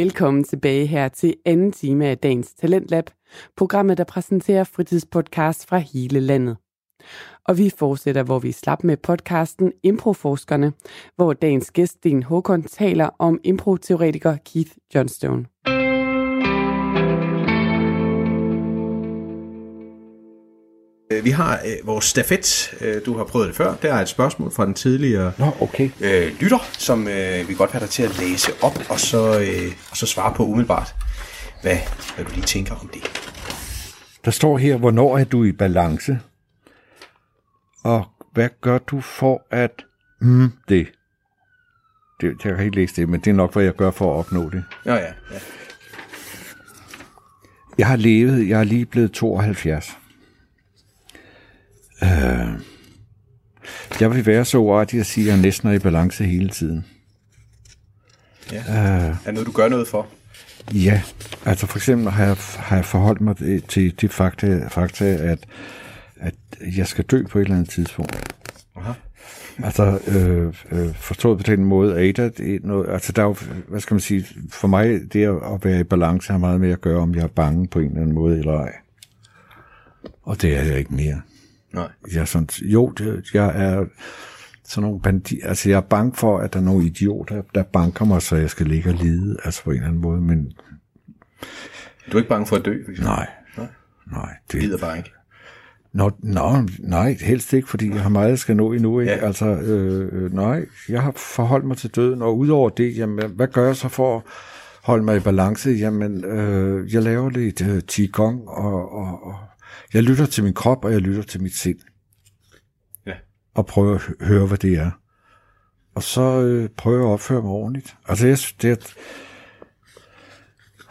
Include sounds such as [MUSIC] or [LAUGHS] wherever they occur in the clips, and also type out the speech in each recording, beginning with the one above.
Velkommen tilbage her til anden time af dagens Talentlab, programmet, der præsenterer fritidspodcast fra hele landet. Og vi fortsætter, hvor vi slap med podcasten Improforskerne, hvor dagens gæst Sten Håkon taler om improteoretiker Keith Johnstone. Vi har øh, vores stafet. Øh, du har prøvet det før. Der er et spørgsmål fra den tidligere Nå, okay. øh, lytter, som øh, vi godt vil have dig til at læse op, og så, øh, og så svare på umiddelbart, hvad, hvad du lige tænker om det. Der står her, hvornår er du i balance? Og hvad gør du for at... Mm, det. det. Jeg kan ikke læse det, men det er nok, hvad jeg gør for at opnå det. Ja, ja. ja. Jeg har levet, jeg er lige blevet 72. Øh, jeg vil være så uartig at sige, at jeg næsten er i balance hele tiden. ja. Er det noget, du gør noget for? Ja, altså for eksempel har jeg, har jeg forholdt mig til det fakta, fakta at, at jeg skal dø på et eller andet tidspunkt. Aha. Altså øh, øh, forstået på den måde, Ada, det er noget, altså der er jo, hvad skal man sige, for mig, det at være i balance har meget med at gøre, om jeg er bange på en eller anden måde eller ej. Og det er jeg ikke mere. Nej. Jeg sådan, jo, det, jeg er sådan nogle bandi, altså jeg er bange for, at der er nogle idioter, der banker mig, så jeg skal ligge og lide, altså på en eller anden måde, men Du er ikke bange for at dø, for eksempel? nej, Nej. nej, Du gider det, bare ikke. Nå, nå, nej, helst ikke, fordi jeg har meget, jeg skal nå endnu. Ikke? Ja. Ja. Altså, øh, øh, nej, jeg har forholdt mig til døden, og udover det, jamen, hvad gør jeg så for at holde mig i balance? Jamen, øh, jeg laver lidt øh, qigong, og, og, og jeg lytter til min krop, og jeg lytter til mit sind, Ja. og prøver at hø- høre, hvad det er. Og så øh, prøver jeg at opføre mig ordentligt. Altså, jeg, synes, det er,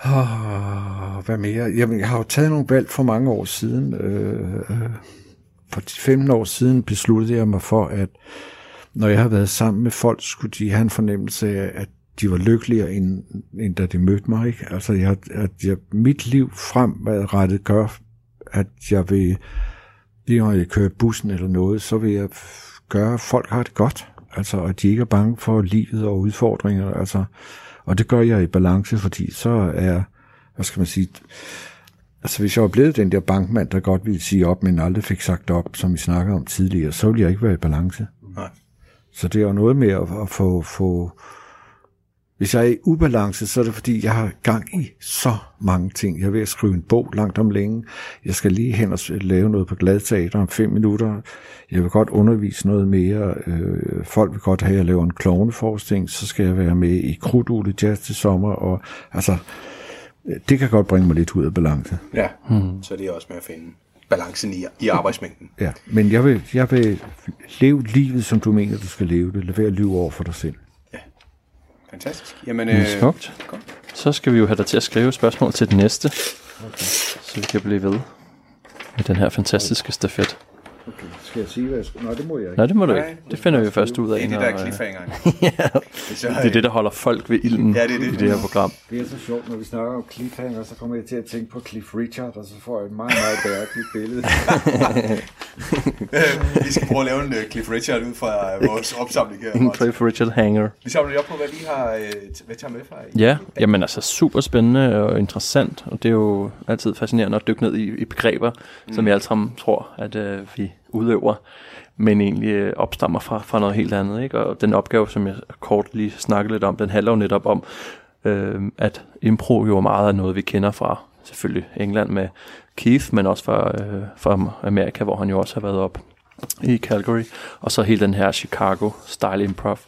Oh, hvad mere? Jamen, jeg har jo taget nogle valg for mange år siden. Øh, øh, for 15 år siden besluttede jeg mig for, at når jeg har været sammen med folk, skulle de have en fornemmelse af, at de var lykkeligere, end, end da de mødte mig. Ikke? Altså, jeg, at jeg, mit liv fremadrettet gør, at jeg vil, lige når jeg kører bussen eller noget, så vil jeg gøre, at folk har det godt. Altså, at de ikke er bange for livet og udfordringer. Altså, og det gør jeg i balance, fordi så er, hvad skal man sige, altså hvis jeg var blevet den der bankmand, der godt ville sige op, men aldrig fik sagt op, som vi snakkede om tidligere, så ville jeg ikke være i balance. Nej. Så det er jo noget med at, at få, få... Hvis jeg er i ubalance, så er det fordi, jeg har gang i så mange ting. Jeg er ved at skrive en bog langt om længe. Jeg skal lige hen og lave noget på Gladteater om fem minutter. Jeg vil godt undervise noget mere. Øh, folk vil godt have, at jeg laver en klovneforestilling. Så skal jeg være med i Krudule Jazz til sommer. Og, altså, øh, det kan godt bringe mig lidt ud af balance. Ja. Hmm. Så det er også med at finde balancen i, i arbejdsmængden. Ja, men jeg vil, jeg vil leve livet, som du mener, du skal leve det. Lad være at lyve over for dig selv. Fantastisk. Jamen, Det er øh, smukt. Så skal vi jo have dig til at skrive spørgsmål til det næste, okay. så vi kan blive ved med den her fantastiske stafet. Skal jeg sige, hvad jeg skal? Nej, det må jeg ikke. Nej, det må du Nej, ikke. Det finder vi jo først ud af. det er det der øh, cliffhanger. [LAUGHS] ja, [LAUGHS] Så, det er det, der holder folk ved ilden Ja, det er det. i det her program. Det er så sjovt, når vi snakker om cliffhanger, så kommer jeg til at tænke på Cliff Richard, og så får jeg et meget, meget bæredygtigt billede. [LAUGHS] øh, vi skal prøve at lave en Cliff Richard ud fra øh, vores opsamling her. En. Cliff Richard Hanger. Vi samler lige op på, hvad vi har øh, hvad tager med fra. i- Ja, jamen altså super spændende og interessant, og det er jo altid fascinerende at dykke ned i, i begreber, mm. som vi alle sammen tror, at øh, vi udøver, men egentlig øh, opstammer fra, fra noget helt andet. Ikke? Og den opgave, som jeg kort lige snakkede lidt om, den handler jo netop om, øh, at impro jo er meget af noget, vi kender fra selvfølgelig England med Keith, men også fra, øh, fra Amerika, hvor han jo også har været op i Calgary, og så hele den her Chicago style improv,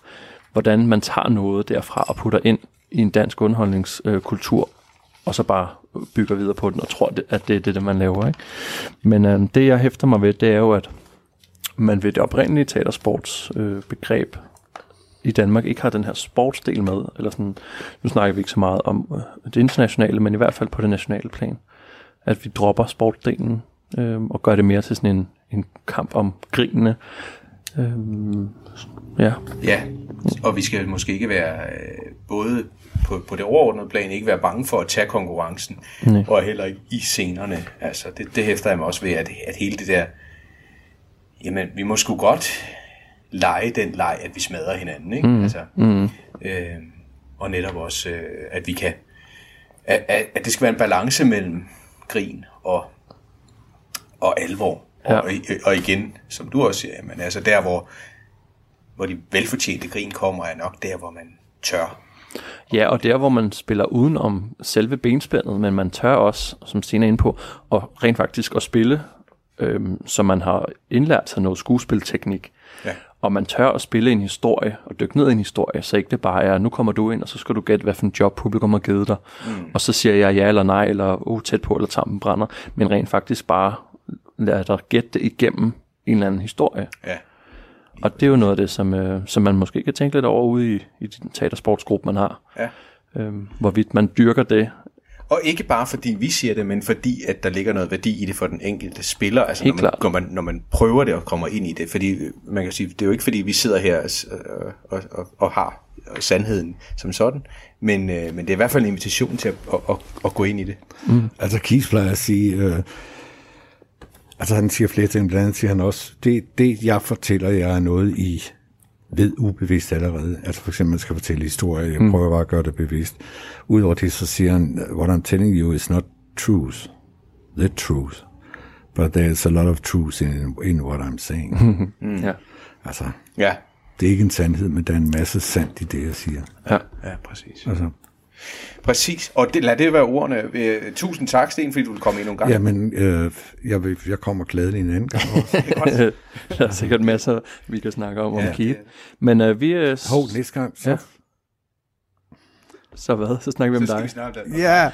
hvordan man tager noget derfra og putter ind i en dansk underholdningskultur, øh, og så bare bygger videre på den og tror, det- at det er det, man laver. Ikke? Men øh, det, jeg hæfter mig ved, det er jo, at man ved det oprindelige teatersportsbegreb øh, begreb i Danmark ikke har den her sportsdel med, eller sådan, nu snakker vi ikke så meget om øh, det internationale, men i hvert fald på det nationale plan, at vi dropper sportsdelen øh, og gør det mere til sådan en, en kamp om grinene. Øh, ja, Ja, og vi skal måske ikke være øh, både på, på det overordnede plan ikke være bange for at tage konkurrencen, Nej. og heller ikke i scenerne. Altså, det, det hæfter jeg mig også ved, at, at hele det der, jamen, vi må sgu godt lege den leg, at vi smadrer hinanden, ikke? Mm. Altså, mm, øh, og netop også, øh, at vi kan at, at, at det skal være en balance mellem grin og, og alvor. Ja. Og, og igen, som du også siger, men altså der, hvor, hvor de velfortjente grin kommer, er nok der, hvor man tør. Ja, og der hvor man spiller uden om selve benspændet, men man tør også, som Stine er inde på, og rent faktisk at spille, øhm, så man har indlært sig noget skuespilteknik. Ja. Og man tør at spille en historie, og dykke ned i en historie, så ikke det bare er, nu kommer du ind, og så skal du gætte, hvad for en job publikum har givet dig. Mm. Og så siger jeg ja eller nej, eller uh, tæt på, eller tampen brænder. Men rent faktisk bare lade dig gætte det igennem en eller anden historie. Ja. Og det er jo noget af det, som, øh, som man måske kan tænke lidt over ude i, i den teatersportsgruppe, man har. Ja. Øhm, hvorvidt man dyrker det. Og ikke bare fordi vi siger det, men fordi at der ligger noget værdi i det for den enkelte spiller. Altså Helt når man, klart. når, man, når man prøver det og kommer ind i det. Fordi øh, man kan sige, det er jo ikke fordi vi sidder her øh, og, og, og har sandheden som sådan. Men, øh, men det er i hvert fald en invitation til at, at, at, at gå ind i det. Altså Kies plejer at sige, øh, altså han siger flere ting, blandt andet siger han også, det, det jeg fortæller jer er noget, I ved ubevidst allerede. Altså for eksempel, man skal fortælle historie, jeg prøver bare at gøre det bevidst. Udover det, så siger han, what I'm telling you is not truth, the truth, but there's a lot of truth in, in what I'm saying. [LAUGHS] Mm. Ja. altså, Ja, det er ikke en sandhed, men der er en masse sandt i det, jeg siger. ja. ja præcis. Altså, Præcis, og det, lad det være ordene. Øh, tusind tak, Sten, fordi du vil komme ind nogle gange. jamen, øh, jeg, vil, jeg kommer glædeligt en anden gang også. [LAUGHS] [LAUGHS] der er sikkert masser, vi kan snakke om, Ja, om Keith. det- Men øh, vi... Øh, Hov, næste gang, så Ja. Så hvad? Så snakker vi om Så skal dig. vi snakke om dig. Ja.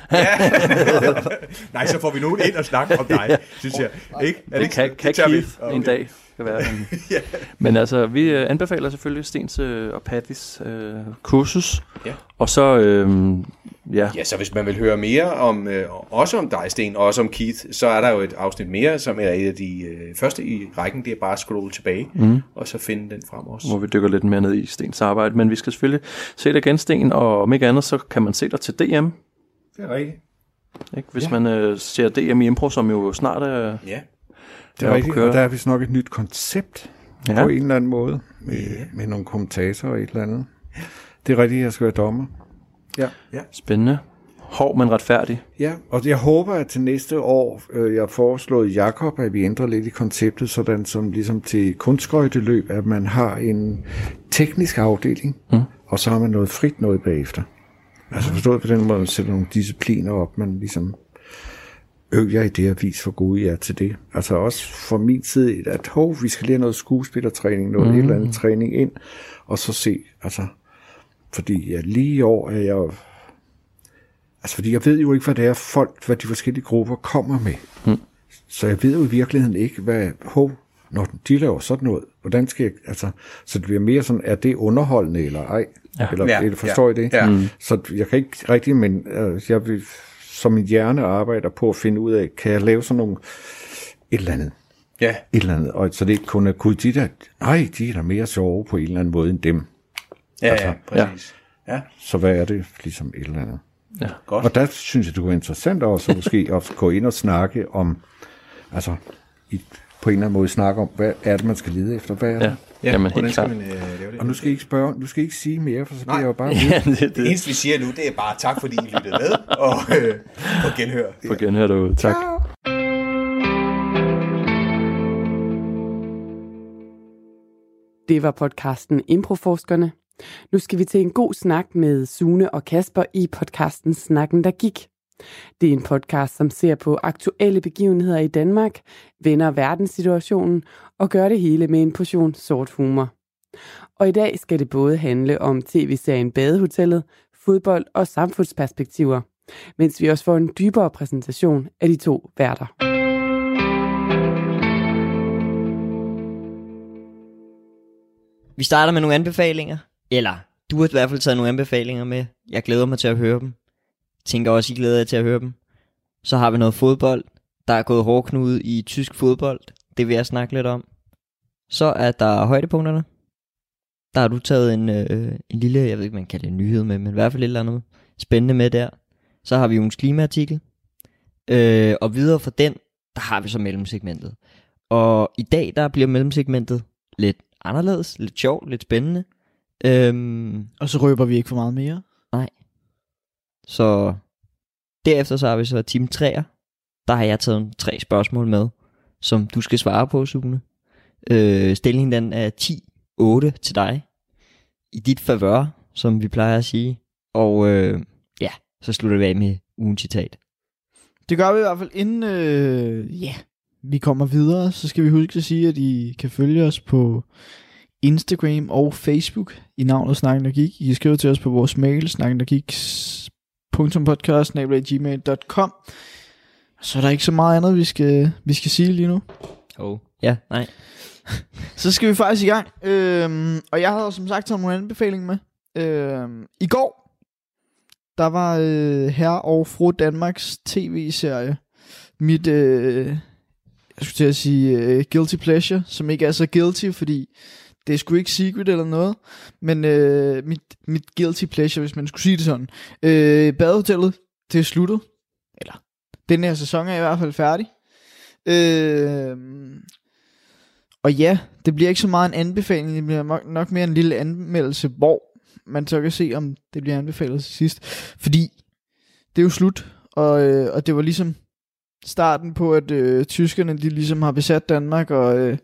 [LAUGHS] Nej, så får vi nogen ind og snakke om dig, synes jeg. Ikke? Er Det kan, ikke- kan tager vi. Keith en dag. Kan være. [LAUGHS] en- Men altså, vi øh, anbefaler selvfølgelig Stens øh, og Pattys øh, kursus. Ja. Og så, øh, ja, Ja, så hvis man vil høre mere om, øh, også om dig, Sten, og også om Keith, så er der jo et afsnit mere, som er et af de øh, første i rækken. Det er bare at scrolle tilbage, mm. og så finde den frem også. hvor vi dykker lidt mere ned i Stens arbejde. Men vi skal selvfølgelig se dig igen, Sten, og om ikke andet, så kan man se dig til DM. Det er rigtigt. Ikke? Hvis ja. man øh, ser DM i Impro, som jo snart er... Ja, Det er rigtigt, og der er vist nok et nyt koncept Ja. ja. på en eller anden måde, med, med nogle kommentatorer og et eller andet. Det er rigtigt, jeg skal være dommer. Ja. Spændende. Hård, men retfærdig. ja, og jeg håber, at til næste år, øh, jeg har foreslået Jakob, at vi ændrer lidt i konceptet, sådan som ligesom til kunstskøjteløb, at man har en teknisk afdeling, mm. og så har man noget frit noget bagefter. Altså forstået på den måde, at man sætter nogle discipliner op, man ligesom øv jer i det og vis, hvor gode I er til det. Altså også fra min side, at hov, vi skal lige have noget skuespillertræning, noget mm. et eller andet træning ind, og så se, altså, fordi ja, lige i år er jeg altså fordi jeg ved jo ikke, hvad det er folk, hvad de forskellige grupper kommer med. Mm. Så jeg ved jo i virkeligheden ikke, hvad, hov, når de laver sådan noget, hvordan skal jeg, altså, så det bliver mere sådan, er det underholdende eller ej? Ja. Eller, Ja, eller forstår ja, I det? ja. Mm. Så jeg kan ikke rigtig, men øh, jeg vil, som min hjerne arbejder på at finde ud af, kan jeg lave sådan nogle, et eller andet, ja, et eller andet, og så det ikke kun er, gud, de der, nej, de er da mere sjove på en eller anden måde end dem. ja, Altså, ja præcis. Ja, Så hvad er det ligesom et eller andet? Ja. godt. Og der synes jeg, det kunne være interessant også måske [LAUGHS] at gå ind og snakke om, altså i, på en eller anden måde snakke om, hvad er det, man skal lede efter? Hvad er det? Ja. Ja, Jamen, helt skal klart. man øh, lave det? Og nu skal I ikke spørge, nu skal I ikke sige mere, for så bliver Nej. jeg jo bare. [LAUGHS] Ja, det, Det det. eneste, vi siger nu, det er bare tak, fordi I lyttede med, og øh, på genhør. På genhør derude. Tak. Det var podcasten Improforskerne. Nu skal vi til en god snak med Sune og Kasper i podcasten Snakken, der gik. Det er en podcast, som ser på aktuelle begivenheder i Danmark, vender verdenssituationen og gør det hele med en portion sort humor. Og i dag skal det både handle om tv-serien Badehotellet, fodbold og samfundsperspektiver, mens vi også får en dybere præsentation af de to værter. Vi starter med nogle anbefalinger. Eller, du har i hvert fald taget nogle anbefalinger med. Jeg glæder mig til at høre dem. Tænker også, I glæder jer til at høre dem. Så har vi noget fodbold. Der er gået hårdknude i tysk fodbold. Det vil jeg snakke lidt om. Så er der højdepunkterne. Der har du taget en, øh, en lille, jeg ved ikke, man kan det en nyhed med, men i hvert fald et eller andet spændende med der. Så har vi ugens klimaartikel. Øh, og videre fra den, der har vi så mellemsegmentet. Og i dag, der bliver mellemsegmentet lidt anderledes, lidt sjovt, lidt spændende. Øhm, Og så røber vi ikke for meget mere så Derefter så har vi så team 3'er. Der har jeg taget tre spørgsmål med, som du skal svare på, Sune. Øh, stillingen den er 10-8 til dig. I dit favør, som vi plejer at sige. Og øh, ja, så slutter vi af med ugen citat. Det gør vi i hvert fald inden øh, ja, vi kommer videre, så skal vi huske at sige, at I kan følge os på Instagram og Facebook i navnet Snakken og Geek. I kan skrive til os på vores mail, snakken gmail.com Så er der ikke så meget andet, vi skal, vi skal sige lige nu. Oh. Ja, nej. [LAUGHS] Så skal vi faktisk i gang. Øhm, og jeg havde som sagt taget nogle anbefalinger med. Øhm, I går, der var øh, Herre og Fru Danmarks tv-serie. Mit, øh, jeg skulle til at sige, øh, guilty pleasure, som ikke er så guilty, fordi det er sgu ikke secret eller noget. Men øh, mit, mit guilty pleasure, hvis man skulle sige det sådan. Øh, badehotellet, det er sluttet. Eller, den her sæson er i hvert fald færdig. Øh, og ja, det bliver ikke så meget en anbefaling, det bliver nok- mere en lille anmeldelse, hvor man så kan se, om det bliver anbefalet til sidst. Fordi det er jo slut, og, øh, og det var ligesom starten på, at øh, tyskerne de ligesom har besat Danmark, og, øh,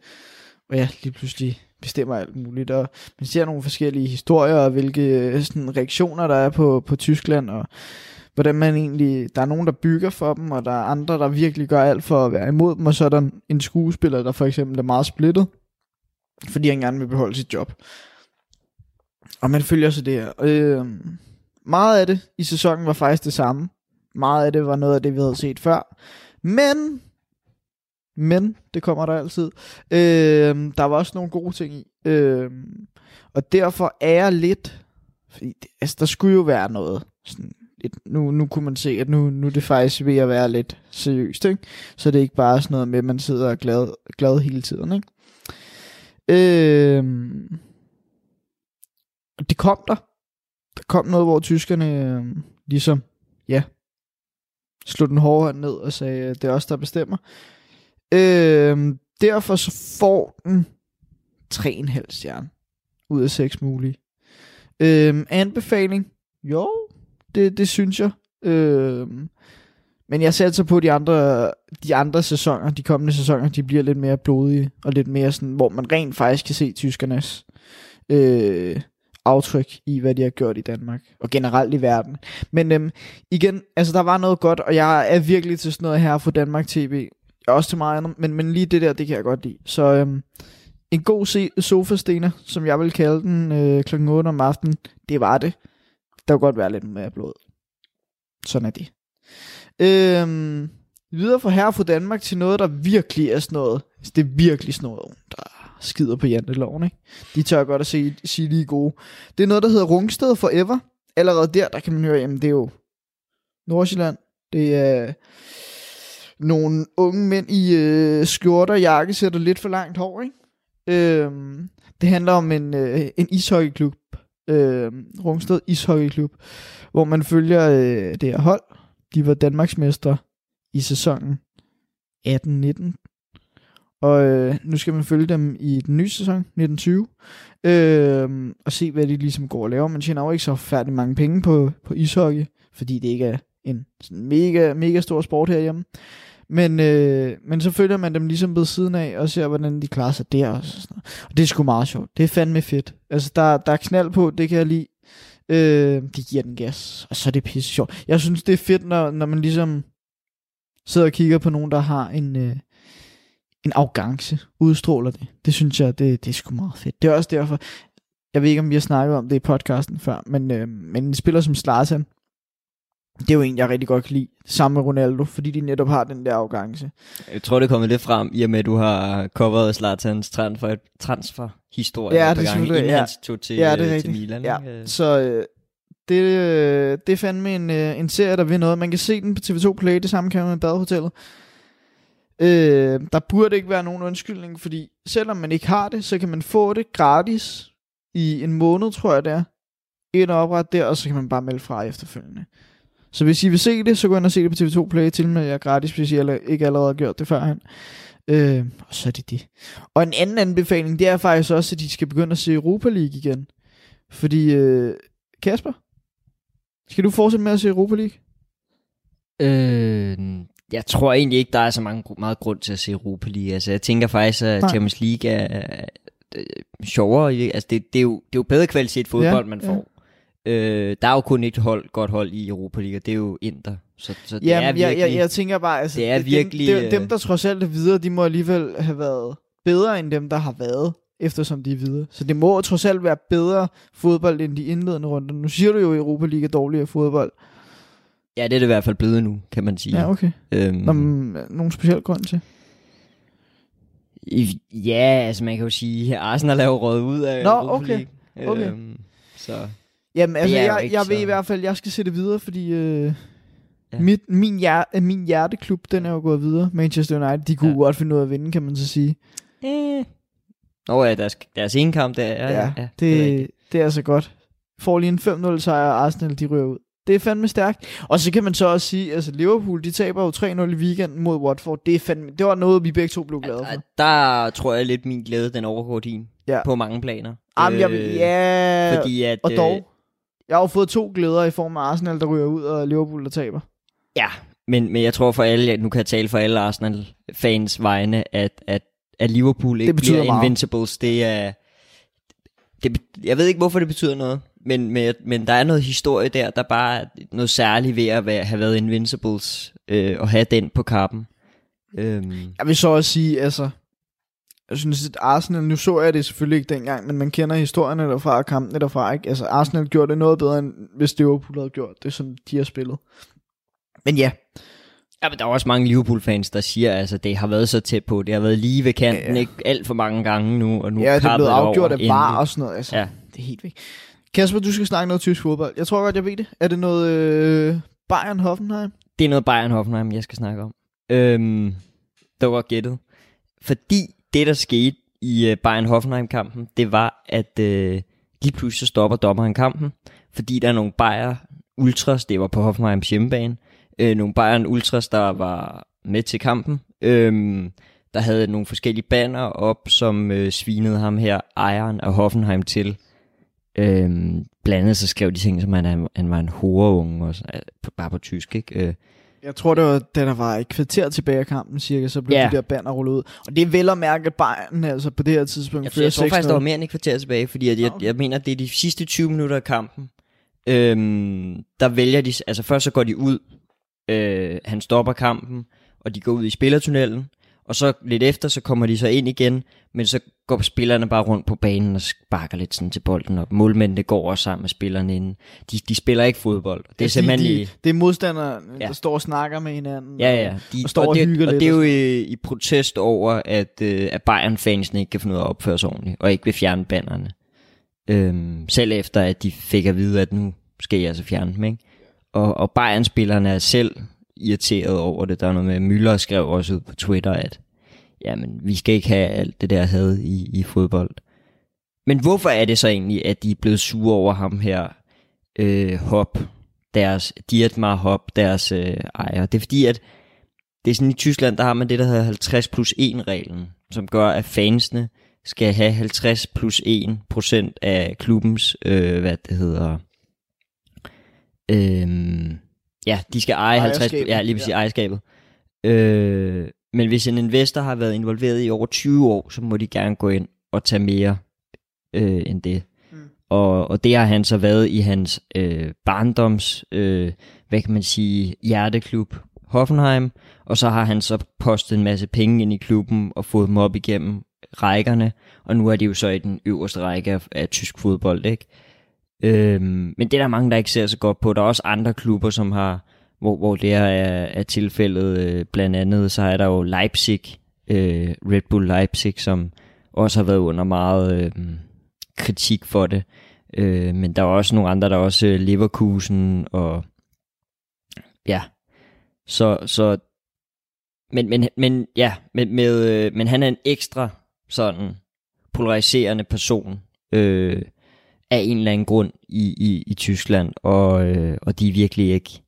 og ja, lige pludselig bestemmer alt muligt, og man ser nogle forskellige historier, og hvilke øh, sådan, reaktioner der er på, på Tyskland, og hvordan man egentlig, der er nogen, der bygger for dem, og der er andre, der virkelig gør alt for at være imod dem, og så er der en skuespiller, der for eksempel er meget splittet, fordi han gerne vil beholde sit job. Og man følger så det her. Øh, meget af det i sæsonen var faktisk det samme. Meget af det var noget af det, vi havde set før. Men, men, det kommer der altid. Øh, der var også nogle gode ting i. Øh, og derfor er jeg lidt, fordi det, altså, der skulle jo være noget sådan lidt, nu, nu kunne man se, at nu, nu er det faktisk ved at være lidt seriøst, ikke? Så det er ikke bare sådan noget med, at man sidder og er glad, glad hele tiden, ikke? Øh, det kom der. Der kom noget, hvor tyskerne øh, ligesom, ja, slog den hårde ned og sagde, at det er os, der bestemmer. Øhm, derfor så får den 3,5 stjerne ud af 6 mulige. Øh, anbefaling? Jo, det, det synes jeg. Øh, men jeg satser altså på, at de andre, de andre sæsoner, de kommende sæsoner, de bliver lidt mere blodige, og lidt mere sådan, hvor man rent faktisk kan se tyskernes øh, aftryk i, hvad de har gjort i Danmark, og generelt i verden. Men øhm, igen, altså der var noget godt, og jeg er virkelig til sådan noget her for Danmark TV. Også til meget andet, men, men lige det der, det kan jeg godt lide. Så øhm, en god se- sofastener, som jeg vil kalde den øh, klokken 8 om aftenen, det var det. Der kunne godt være lidt mere blod. Sådan er det. Øhm, videre fra her fra Danmark til noget, der virkelig er sådan noget. Det er virkelig sådan noget, der skider på janteloven, ikke? De tør godt at sige, sige, lige gode. Det er noget, der hedder Rungsted Forever. Allerede der, der kan man høre, jamen det er jo Nordsjælland. Det er nogle unge mænd i øh, skjorter, jakkesæt og lidt for langt hår, ikke? Øh, det handler om en, øh, en ishockeyklub. Øh, Rungsted Ishockeyklub. Hvor man følger øh, det her hold. De var Danmarksmestre i sæsonen 18-19. Og øh, nu skal man følge dem i den nye sæson, 1920, øh, og se, hvad de ligesom går og laver. Man tjener jo ikke så færdig mange penge på, på ishockey, fordi det ikke er en sådan mega, mega stor sport herhjemme. Men, øh, men så følger man dem ligesom ved siden af, og ser, hvordan de klarer sig der. Og, sådan noget. og det er sgu meget sjovt. Det er fandme fedt. Altså, der, der er knald på, det kan jeg lide. Øh, de giver den gas, og så er det pisse sjovt. Jeg synes, det er fedt, når, når man ligesom sidder og kigger på nogen, der har en, øh, en arrogance, udstråler det. Det synes jeg, det, det er sgu meget fedt. Det er også derfor, jeg ved ikke, om vi har snakket om det i podcasten før, men, øh, men en spiller som Slartan, det er jo en, jeg rigtig godt kan lide, sammen med Ronaldo, fordi de netop har den der arrogance. Jeg tror, det kommer lidt frem, i og med, at du har coveret Zlatans transfer, transferhistorie Ja, det er gange, inden ja. han tog til, Ja, det er øh, til Milan. Ja, ikke? så øh, det, øh, det er fandme en, øh, en serie, der vil noget. Man kan se den på TV2 Play, det samme kan man med Badehotellet. Øh, der burde ikke være nogen undskyldning, fordi selvom man ikke har det, så kan man få det gratis i en måned, tror jeg det er. Ind og oprette der, og så kan man bare melde fra efterfølgende. Så hvis I vil se det, så gå ind og se det på TV2 Play, til med jer gratis, hvis I ikke allerede har gjort det førhen. Øh, og så er det det. Og en anden anbefaling, det er faktisk også, at de skal begynde at se Europa League igen. Fordi, øh, Kasper, skal du fortsætte med at se Europa League? Øh, jeg tror egentlig ikke, der er så mange, meget grund til at se Europa League. Altså, jeg tænker faktisk, at Nej. Champions League er, er, er sjovere. i- Altså, det, det, er jo, det er jo bedre kvalitet fodbold, Ja, man ja. Øh, der er jo kun et hold, godt hold i Europa League, det er jo Inter. Så, så det Ja, er jeg, virkelig... jeg, jeg tænker bare, altså, det er dem- virkelig, Dem, øh, dem, der trods alt er videre, de må alligevel have været bedre end dem, der har været, eftersom de er videre. Så det må trods alt være bedre fodbold end de indledende runder. Nu siger du jo, at Europa League er dårligere fodbold. Ja, det er det i hvert fald blevet nu, kan man sige. Ja, okay. øhm, Nå, men, nogen speciel grund til? ja, altså man kan jo sige, at Arsenal er jo røget ud af Nå, Europa okay. League. Okay. Øhm, så Jamen, altså, jeg, ikke jeg ved så- i hvert fald, jeg skal sætte videre, fordi øh, Ja. ja. mit, min, hjer, øh, min hjerteklub, den er jo gået videre. Manchester United, de kunne Ja. ja. godt finde ud af at vinde, kan man så sige. Eh. Nå ja, deres, deres ene kamp, der ja, ja, ja, det, det er det, det er altså godt. Får lige en 5-0 sejr, og Arsenal, de ryger ud. Det er fandme stærkt. Og så kan man så også sige, altså Liverpool, de taber jo 3-0 i weekenden mod Watford. Det, er fandme, det var noget, vi begge to blev glade for. Der tror jeg lidt, min glæde, den overgår din. Ja. På mange planer. Jamen, jeg, ja, fordi at, og øh, dog. Jeg har jo fået to glæder i form af Arsenal, der ryger ud, og Liverpool, der taber. Ja, men, men jeg tror for alle, nu kan jeg tale for alle Arsenal-fans vegne, at, at, at Liverpool ikke Det bliver meget. Invincibles, det er... Det, jeg ved ikke, hvorfor det betyder noget, men, men, men der er noget historie der, der bare er noget særligt ved at være, have været Invincibles, øh, og have den på kappen. Øhm, Jeg vil så også sige, altså, jeg synes, at Arsenal, nu så jeg det selvfølgelig ikke dengang, men man kender historierne derfra og kampene derfra, ikke? Altså, Arsenal gjorde det noget bedre, end hvis Liverpool havde gjort det, som de har spillet. Men ja, Ja, men der er også mange Liverpool-fans, der siger, at altså, det har været så tæt på. Det har været lige ved kanten, Ja, ikke alt for mange gange nu, og nu ja det er blevet afgjort af var og sådan noget. Altså, ja. Det er helt væk. Kasper, du skal snakke noget tysk fodbold. Jeg tror godt, jeg ved det. Er det noget øh, Bayern Hoffenheim? Det er noget Bayern Hoffenheim, jeg skal snakke om. Øhm, det var gættet. Fordi det, der skete i øh, uh, Bayern Hoffenheim-kampen, det var, at uh, lige pludselig så stopper dommeren kampen, fordi der er nogle Bayern Ultras, det var på Hoffenheims hjemmebane, øh, nogle Bayern Ultras, der var med til kampen, øhm, der havde nogle forskellige banner op, som øh, svinede ham her, ejeren af Hoffenheim til. Øhm, blandt andet så skrev de ting, som at han, han var en horeunge, og så, øh, bare på tysk, ikke? Øh, jeg tror, det var, da der var et kvarter tilbage af kampen, cirka, så blev Ja. de der banner rullet ud. Og det er vel at mærke, Bayern altså på det her tidspunkt Jeg, fører jeg tror faktisk, der var 6-0. mere end et kvarter tilbage, fordi at jeg, okay. jeg mener, at det er de sidste 20 minutter af kampen. Øhm, der vælger de, altså først så går de ud, øh, han stopper kampen, og de går ud i spillertunnelen, og så lidt efter, så kommer de så ind igen, men så går spillerne bare rundt på banen og sparker lidt sådan til bolden, og målmændene går også sammen med spillerne inden. De, de spiller ikke fodbold. Det er Altså, simpelthen de, de, det er modstanderne, Ja. ja. der står og snakker med hinanden. Ja, ja. De, og står og det, hygger og lidt det er og jo i, i protest over, at, øh, at Bayern-fansene ikke kan finde ud af at opføre sig ordentligt, og ikke vil fjerne bannerne. Øhm, selv efter, at de fik at vide, at nu skal jeg altså fjerne dem, ikke? Og, og Bayern-spillerne er selv irriteret over det. Der er noget med, Müller skrev også ud på Twitter, at jamen, vi skal ikke have alt det der had i, i fodbold. Men hvorfor er det så egentlig, at de er blevet sure over ham her, øh, Hop, deres Dietmar Hop, deres øh, ejer? Det er fordi, at det er sådan i Tyskland, der har man det, der hedder 50 plus 1 reglen, som gør, at fansene skal have 50 plus 1 procent af klubbens, øh, hvad det hedder, øh, ja, de skal eje 50, Ejerskabet, ja, lige præcis ja. ejerskabet. Øh, men hvis en investor har været involveret i over 20 år, så må de gerne gå ind og tage mere øh, end det. Mm. Og, og det har han så været i hans øh, barndoms, øh, hvad kan man sige, hjerteklub Hoffenheim, og så har han så postet en masse penge ind i klubben og fået dem op igennem rækkerne, og nu er de jo så i den øverste række af, af tysk fodbold, ikke? Øhm, men det er der mange, der ikke ser så godt på. Der er også andre klubber, som har, hvor, hvor det her er, er tilfældet. Øh, blandt andet så er der jo Leipzig, øh, Red Bull Leipzig, som også har været under meget øh, kritik for det. Øh, men der er også nogle andre, der er også øh, Leverkusen og ja, så, så men, men, men ja, med, med, øh, men han er en ekstra sådan polariserende person øh, af en eller anden grund i, i, i Tyskland, og, øh, og de er virkelig ikke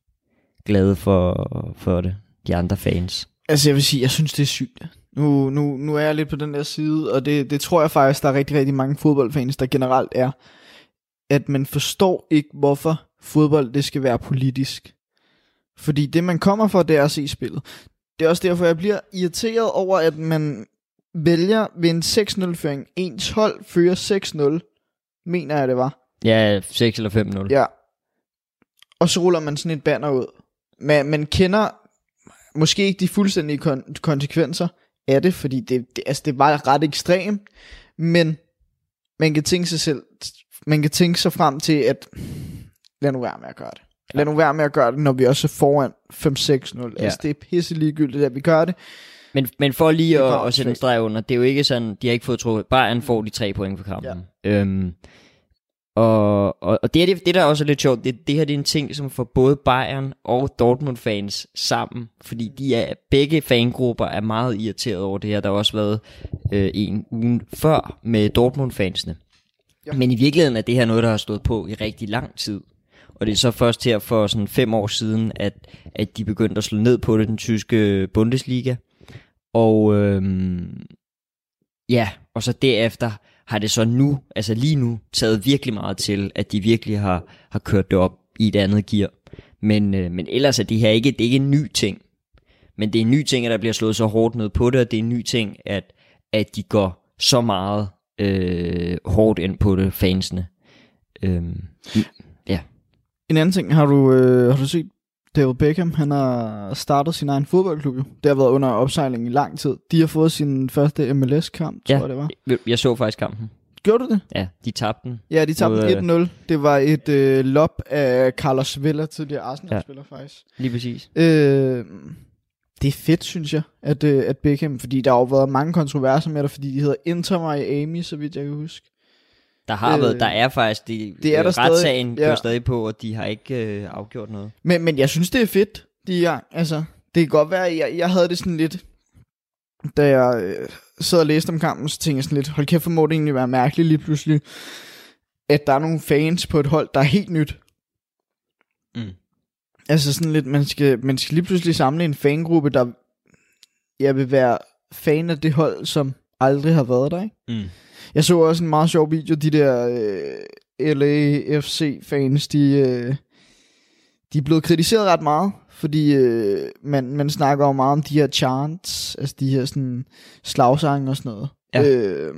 glade for, for det, de andre fans. Altså jeg vil sige, jeg synes det er sygt. Nu, nu, nu er jeg lidt på den der side, og det, det tror jeg faktisk, der er rigtig, rigtig mange fodboldfans, der generelt er. At man forstår ikke, hvorfor fodbold det skal være politisk. Fordi det, man kommer for, det er at se spillet. Det er også derfor, jeg bliver irriteret over, at man vælger ved en 6-0-føring. Ens hold fører 6-0, mener jeg det var. Ja, 6 eller 5-0. Ja. Og så ruller man sådan et banner ud. Man, man kender måske ikke de fuldstændige kon- konsekvenser af det, fordi det, det, altså det var ret ekstremt, men man kan tænke sig selv, man kan tænke sig frem til, at lad nu være med at gøre det. Lad nu være med at gøre det, når vi også er foran 5-6-0. Ja. Altså det er pisse ligegyldigt, at vi gør det. Men, men for lige at, at sætte en streg under, det er jo ikke sådan, de har ikke fået trukket, Bayern får de tre point for kampen. Ja. Øhm, og, og, og det, er det, det der også er lidt sjovt, det, det her det er en ting, som får både Bayern og Dortmund-fans sammen, fordi de er, begge fangrupper er meget irriteret over det her. Der har også været øh, en uge før med Dortmund-fansene. Ja. Men i virkeligheden er det her noget, der har stået på i rigtig lang tid. Og det er så først her for sådan fem år siden, at, at de begyndte at slå ned på det, den tyske Bundesliga. Og øhm, ja, og så derefter har det så nu, altså lige nu, taget virkelig meget til, at de virkelig har, har kørt det op i et andet gear. Men, øh, men ellers er det her ikke, det er ikke en ny ting. Men det er en ny ting, at der bliver slået så hårdt ned på det, og det er en ny ting, at, at de går så meget øh, hårdt ind på det, fansene. Øhm, ja. En anden ting, har du, øh, har du set David Beckham, han har startet sin egen fodboldklub jo. Det har været under opsejling i lang tid. De har fået sin første MLS-kamp, Ja. tror jeg det var. Jeg- Jeg så faktisk kampen. Gjorde du det? Ja, de tabte den. Ja, de tabte øh, 1-0. Det var et øh, lop af Carlos Vela, tidligere Arsenal-spiller ja. faktisk. Lige præcis. Øh, det er fedt, synes jeg, at, øh, at Beckham, fordi der har jo været mange kontroverser med det, fordi de hedder Inter Miami, så vidt jeg kan huske. Der har Øh, øh, været, der er faktisk, de, det er der stadig, retssagen ja. kører stadig på, og de har ikke øh, afgjort noget. Men, men jeg synes, det er fedt, de er Altså, det kan godt være, jeg, jeg havde det sådan lidt, da jeg øh, sad og læste om kampen, så tænkte jeg sådan lidt, hold kæft, for må det egentlig være mærkeligt lige pludselig, at der er nogle fans på et hold, der er helt nyt. Mm. Altså sådan lidt, man skal, man skal lige pludselig samle en fangruppe, der jeg vil være fan af det hold, som aldrig har været der, ikke? Mm. Jeg så også en meget sjov video, de der øh, LAFC-fans, de, øh, de er blevet kritiseret ret meget, fordi øh, man, man snakker jo meget om de her chants, altså de her sådan slagsange og sådan noget, Ja. øh,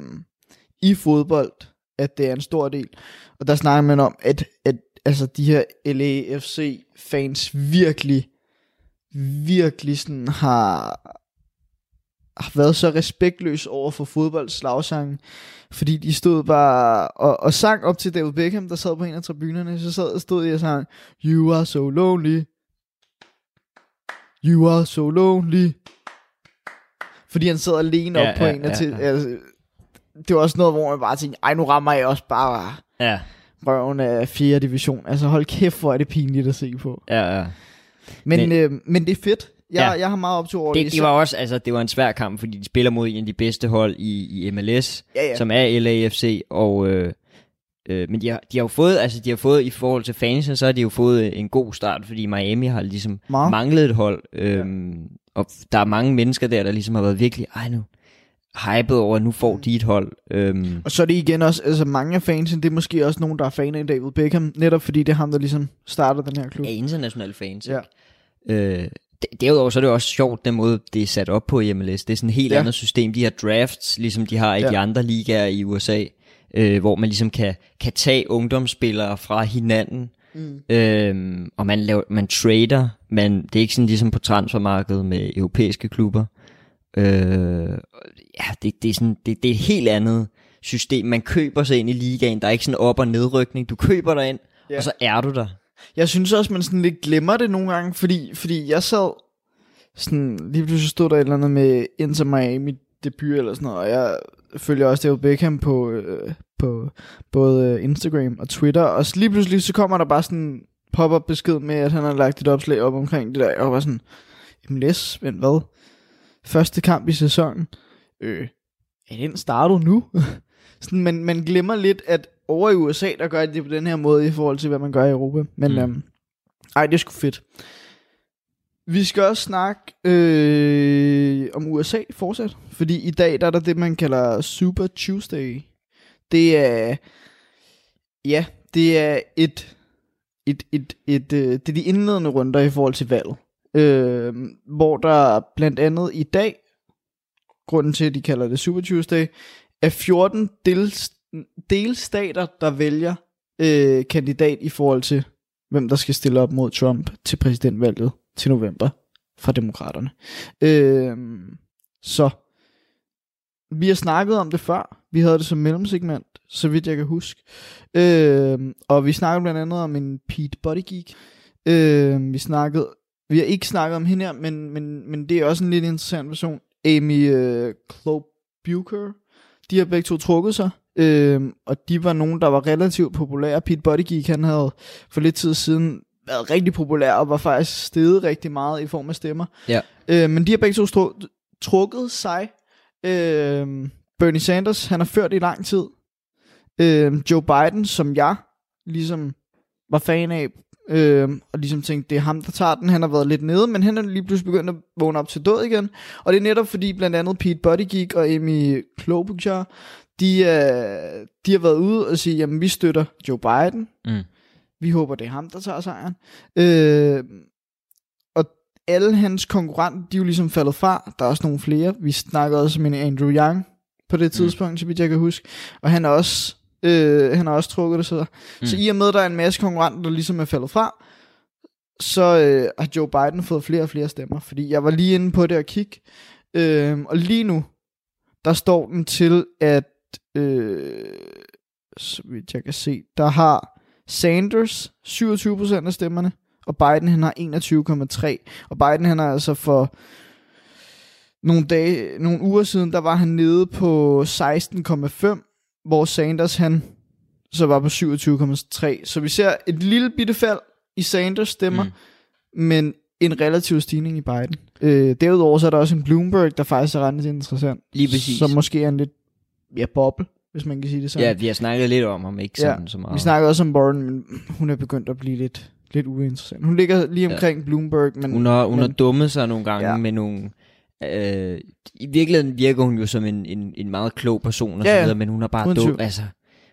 i fodbold, at det er en stor del. Og der snakker man om, at, at altså de her LAFC-fans virkelig, virkelig sådan har, har været så respektløs over for fodbolds slagsange, fordi de stod bare og, og sang op til David Beckham, der sad på en af tribunerne, så sad, stod de og sang, You are so lonely, You are so lonely, fordi han sad alene Ja, op på ja, en af ja, til, ja. altså, det var også noget, hvor man bare tænkte, ej nu rammer jeg også bare Ja, røven af 4. division. Altså hold kæft, hvor er det pinligt at se på. ja, ja. Men, Men- men, øh, men det er fedt. Jeg, Ja. jeg har meget optur over det. Det, det var også, altså, det var en svær kamp, fordi de spiller mod en af de bedste hold i, i MLS, ja, ja. som er LAFC, og... Øh, øh, men de har, de har jo fået, altså de har fået i forhold til fansene, så har de jo fået en god start, fordi Miami har ligesom Meget. manglet et hold, øhm, og der er mange mennesker der, der ligesom har været virkelig, ej nu, hyped over, at nu får de et hold. Øhm, Og så er det igen også, altså mange af fansen, det er måske også nogen, der er fan af David Beckham, netop fordi det er ham, der ligesom starter den her klub. af internationale fans. Ja. ikke? Øh, derudover så er det også sjovt, den måde, det er sat op på i MLS. Det er sådan et helt Ja. andet system. De her drafts, ligesom de har i Ja. de andre ligaer i USA, øh, hvor man ligesom kan, kan tage ungdomsspillere fra hinanden, Mm. Øhm, og man, laver, man trader, men det er ikke sådan ligesom på transfermarkedet med europæiske klubber. Øh, ja, det, det, er sådan, det, det er et helt andet system. Man køber sig ind i ligaen, der er ikke sådan op- og nedrykning. Du køber dig ind, Ja. og så er du der. Jeg synes også, man sådan lidt glemmer det nogle gange, fordi, fordi jeg sad sådan, lige pludselig stod der et eller andet med Inter Miami debut eller sådan noget, og jeg følger også David Beckham på, øh, på både øh, Instagram og Twitter, og så lige pludselig så kommer der bare sådan pop-up besked med, at han har lagt et opslag op omkring det der, og jeg var sådan, MLS, men hvad? Første kamp i sæsonen. Øh, er den startet nu? [LAUGHS] sådan, man, man glemmer lidt, at over i USA, der gør de det på den her måde i forhold til, hvad man gør i Europa. Men Mm. øhm, ej, det er sgu fedt. Vi skal også snakke øh, om USA fortsat, fordi i dag der er der det, man kalder Super Tuesday. Det er, ja, det er et et, et, et, øh, det er de indledende runder i forhold til valget. Øh, hvor der blandt andet i dag, grunden til, at de kalder det Super Tuesday, er 14 del, delstater, der vælger øh, kandidat i forhold til, hvem der skal stille op mod Trump til præsidentvalget til november fra demokraterne. Øh, så vi har snakket om det før. Vi havde det som mellemsegment, så vidt jeg kan huske. Øh, og vi snakkede blandt andet om en Pete Bodygeek. Øh, vi snakkede, vi har ikke snakket om hende her, men, men, men det er også en lidt interessant person. Amy øh, Klobuchar. De har begge to trukket sig. Øh, og de var nogen, der var relativt populære. Pete Bodygeek, han havde for lidt tid siden været rigtig populær og var faktisk steget rigtig meget i form af stemmer. Ja. Øh, men de har begge to stru- trukket sig. Øh, Bernie Sanders, han har ført i lang tid. Øh, Joe Biden, som jeg ligesom var fan af, øh, og ligesom tænkte, det er ham, der tager den. Han har været lidt nede, men han er lige pludselig begyndt at vågne op til død igen. Og det er netop fordi blandt andet Pete Buttigieg og Amy Klobuchar, de, øh, de har været ude og sige, jamen vi støtter Joe Biden. Mm. Vi håber, det er ham, der tager sejren. Øh, og alle hans konkurrenter, de er jo ligesom faldet fra. Der er også nogle flere. Vi snakkede også med Andrew Yang på det tidspunkt, mm. så vidt jeg kan huske. Og han er også, øh, han har også trukket det så. Mm. Så i og med, der er en masse konkurrenter, der ligesom er faldet fra, så øh, har Joe Biden fået flere og flere stemmer. Fordi jeg var lige inde på det og kigge. Øh, og lige nu, der står den til, at øh, så vidt jeg kan se, der har Sanders 27% af stemmerne, og Biden han har 21,3. Og Biden han er altså for nogle dage, nogle uger siden, der var han nede på 16,5, hvor Sanders han så var på 27,3. Så vi ser et lille bitte fald i Sanders stemmer, mm. men en relativ stigning i Biden. Øh, derudover så er der også en Bloomberg, der faktisk er ret interessant. Lige præcis. Som måske er en lidt ja, boble, hvis man kan sige det sådan. Ja, vi har snakket lidt om ham, ikke sådan Ja, så meget. Vi snakkede også om Warren, men hun er begyndt at blive lidt, lidt uinteressant. Hun ligger lige omkring ja. Bloomberg, men... Hun har, hun men, har dummet sig nogle gange Ja. med nogle... Øh, I virkeligheden virker hun jo som en, en, en meget klog person og Ja, så videre, men hun har bare dum, altså,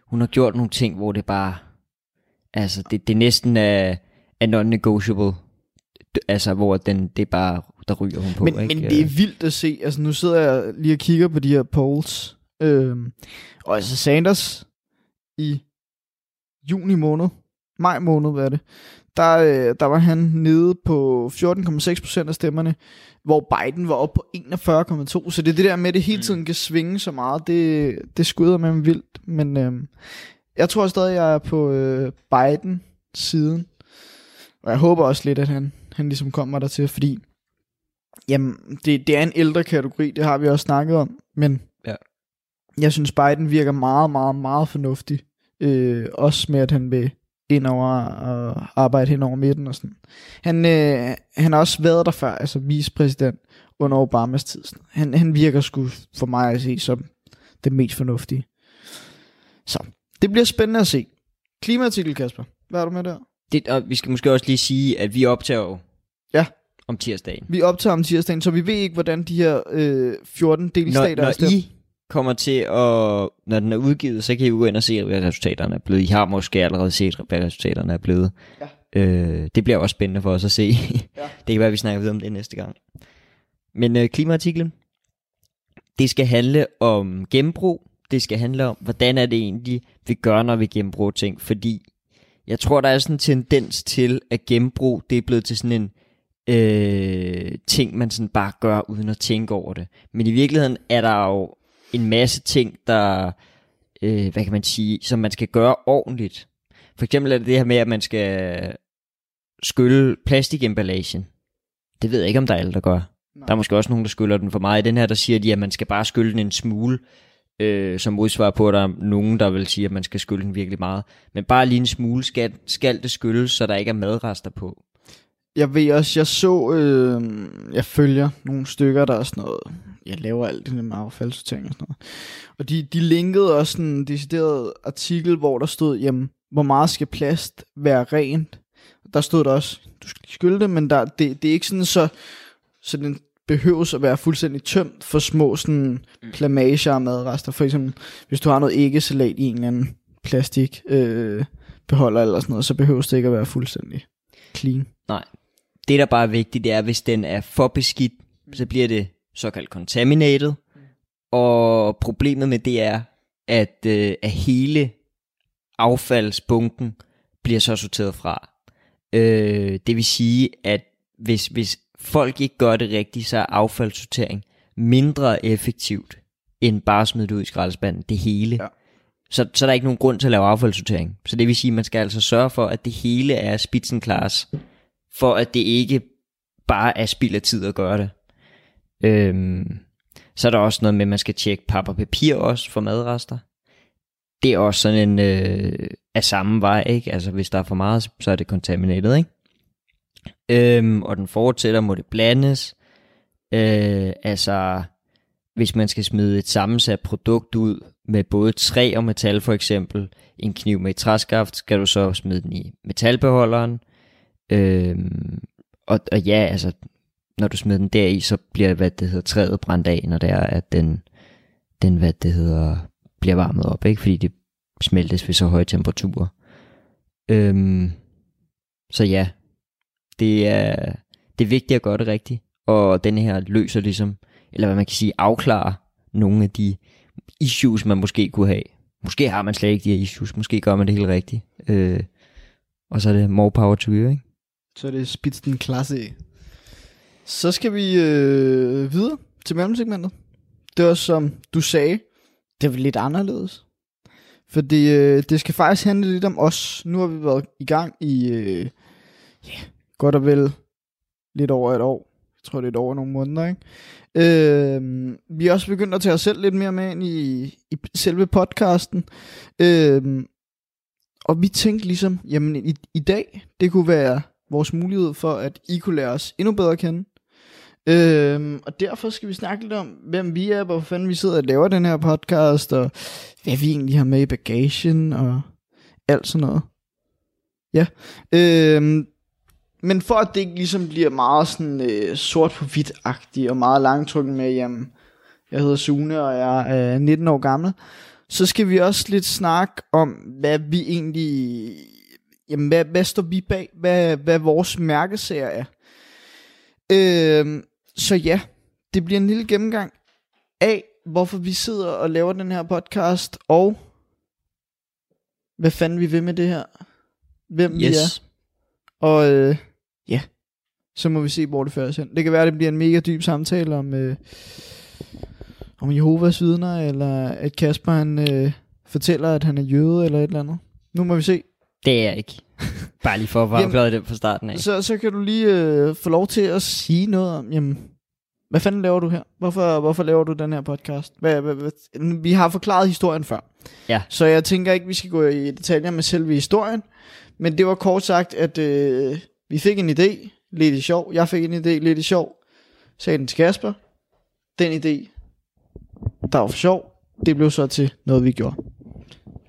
hun har gjort nogle ting, hvor det bare, altså, det, det næsten er, er non-negotiable, altså, hvor den, det er bare, der ryger hun på, men, ikke? men det er vildt at se. Altså, nu sidder jeg lige og kigger på de her polls. Øhm, og altså Sanders i juni måned, maj måned, hvad er det, der, øh, der var han nede på 14,6% af stemmerne, hvor Biden var oppe på 41,2%. Så det er det der med, at det hele tiden kan svinge så meget. Det, det med mig vildt. Men øhm, jeg tror stadig, jeg er på øh, Biden-siden. Og jeg håber også lidt, at han, han ligesom kommer der til, fordi Jamen, det, det er en ældre kategori, det har vi også snakket om, men. Jeg synes Biden virker meget, meget, meget fornuftig. Øh, også med, at han vil ind over og arbejde hen over midten og sådan. Han, øh, han har også været der før, altså vicepræsident under Obamas tid. Sådan. Han, han virker sgu for mig at se som det mest fornuftige. Så, det bliver spændende at se. Klimaartikel, Kasper. Hvad er du med der? det, og vi skal måske også lige sige, at vi optager jo Ja. om tirsdagen. Vi optager om tirsdagen, så vi ved ikke, hvordan de her øh, 14 delstater Når, er stemt. når I kommer til at, når den er udgivet, så kan I gå ind og se, hvad resultaterne er blevet. I har måske allerede set, hvad resultaterne er blevet. Ja. Øh, det bliver også spændende for os at se. Ja. [LAUGHS] det kan være, vi snakker videre om det næste gang. Men øh, klimaartiklen, det skal handle om genbrug. Det skal handle om, hvordan er det egentlig, vi gør, når vi genbruger ting. Fordi jeg tror, der er sådan en tendens til, at genbrug, det er blevet til sådan en øh, ting, man sådan bare gør, uden at tænke over det. Men i virkeligheden er der jo en masse ting, der, øh, hvad kan man sige, som man skal gøre ordentligt. For eksempel er det det her med, at man skal skylle plastikemballagen. Det ved jeg ikke, om der er alle, der gør. Nej. Der er måske også nogen, der skyller den for meget. I den her, der siger de, at man skal bare skylle den en smule, øh, som modsvar på, at der er nogen, der vil sige, at man skal skylle den virkelig meget. Men bare lige en smule skal, skal det skylles, så der ikke er madrester på. Jeg ved også, jeg så, øh, jeg følger nogle stykker, der er sådan noget, jeg laver alt det med affaldssortering og sådan noget. Og de, de linkede også sådan en decideret artikel, hvor der stod, jamen, hvor meget skal plast være rent? Der stod der også, du skal skylde det, men der, det, det er ikke sådan så, så den behøves at være fuldstændig tømt for små sådan plamager og madrester. For eksempel, hvis du har noget æggesalat i en eller anden plastik øh, beholder eller sådan noget, så behøver det ikke at være fuldstændig clean. Det, der bare er vigtigt, det er, hvis den er for beskidt, så bliver det såkaldt contaminated. Og problemet med det er, at, øh, at hele affaldsbunken bliver så sorteret fra. Øh, det vil sige, at hvis, hvis folk ikke gør det rigtigt, så er affaldssortering mindre effektivt, end bare at smide det ud i skraldespanden, det hele. Ja. Så, så er der ikke nogen grund til at lave affaldssortering. Så det vil sige, at man skal altså sørge for, at det hele er spitzenklasse, for at det ikke bare er spild af tid at gøre det. Øhm, så er der også noget med, at man skal tjekke pap og papir også for madrester. Det er også sådan en øh, af samme vej, ikke? Altså hvis der er for meget, så er det contaminated, ikke? Øhm, og den fortsætter, må det blandes. Øh, altså, hvis man skal smide et sammensat produkt ud med både træ og metal for eksempel, en kniv med et træskaft, skal du så smide den i metalbeholderen. Øh, og, og ja, altså, når du smider den deri, så bliver, hvad det hedder, træet brændt af, når det er, at den, den hvad det hedder, bliver varmet op, ikke? Fordi det smeltes ved så høje temperaturer. Øhm, så ja, det er, det er vigtigt at gøre det rigtigt, og den her løser ligesom, eller hvad man kan sige, afklarer nogle af de issues, man måske kunne have. Måske har man slet ikke de her issues, måske gør man det helt rigtigt. Øh, og så er det more power to you, ikke? Så er det Spitzenklasse. Så skal vi øh, videre til mellemsegmentet. Det var som du sagde, det var lidt anderledes. Fordi øh, det skal faktisk handle lidt om os. Nu har vi været i gang i øh, ja, godt og vel lidt over et år. Jeg tror, det er et år og nogle måneder, ikke? Øh, vi er også begyndt at tage os selv lidt mere med ind i, i selve podcasten. Øh, og vi tænkte ligesom, jamen i, i dag, det kunne være vores mulighed for, at I kunne lære os endnu bedre at kende. Øhm, og derfor skal vi snakke lidt om, hvem vi er, hvor fanden vi sidder og laver den her podcast, og hvad vi egentlig har med i bagagen, og alt sådan noget. Ja. Øhm, men for at det ikke ligesom bliver meget sådan øh, sort på hvidt agtigt og meget langtrukken med, jamen, jeg hedder Sune, og jeg er 19 år gammel, så skal vi også lidt snakke om, hvad vi egentlig, jamen, hvad, hvad står vi bag, hvad, hvad vores mærkesager er. Øhm, så ja, det bliver en lille gennemgang af, hvorfor vi sidder og laver den her podcast, og hvad fanden vi vil med det her. Hvem vi er. Yes. Og øh, ja, så må vi se, hvor det fører os hen. Det kan være, at det bliver en mega dyb samtale om, øh, om Jehovas vidner, eller at Kasper han, øh, fortæller, at han er jøde, eller et eller andet. Nu må vi se. Det er jeg ikke. Bare lige for at afklare det fra starten af. Så, så kan du lige øh, få lov til at sige noget om, jamen, hvad fanden laver du her? Hvorfor, hvorfor laver du den her podcast? Hvad, hvad, hvad? Vi har forklaret historien før. Ja. Så jeg tænker ikke, vi skal gå i detaljer med selve historien. Men det var kort sagt, at øh, vi fik en idé, lidt i sjov. Jeg fik en idé, lidt i sjov. Sagde den til Kasper. Den idé, der var for sjov, det blev så til noget, vi gjorde.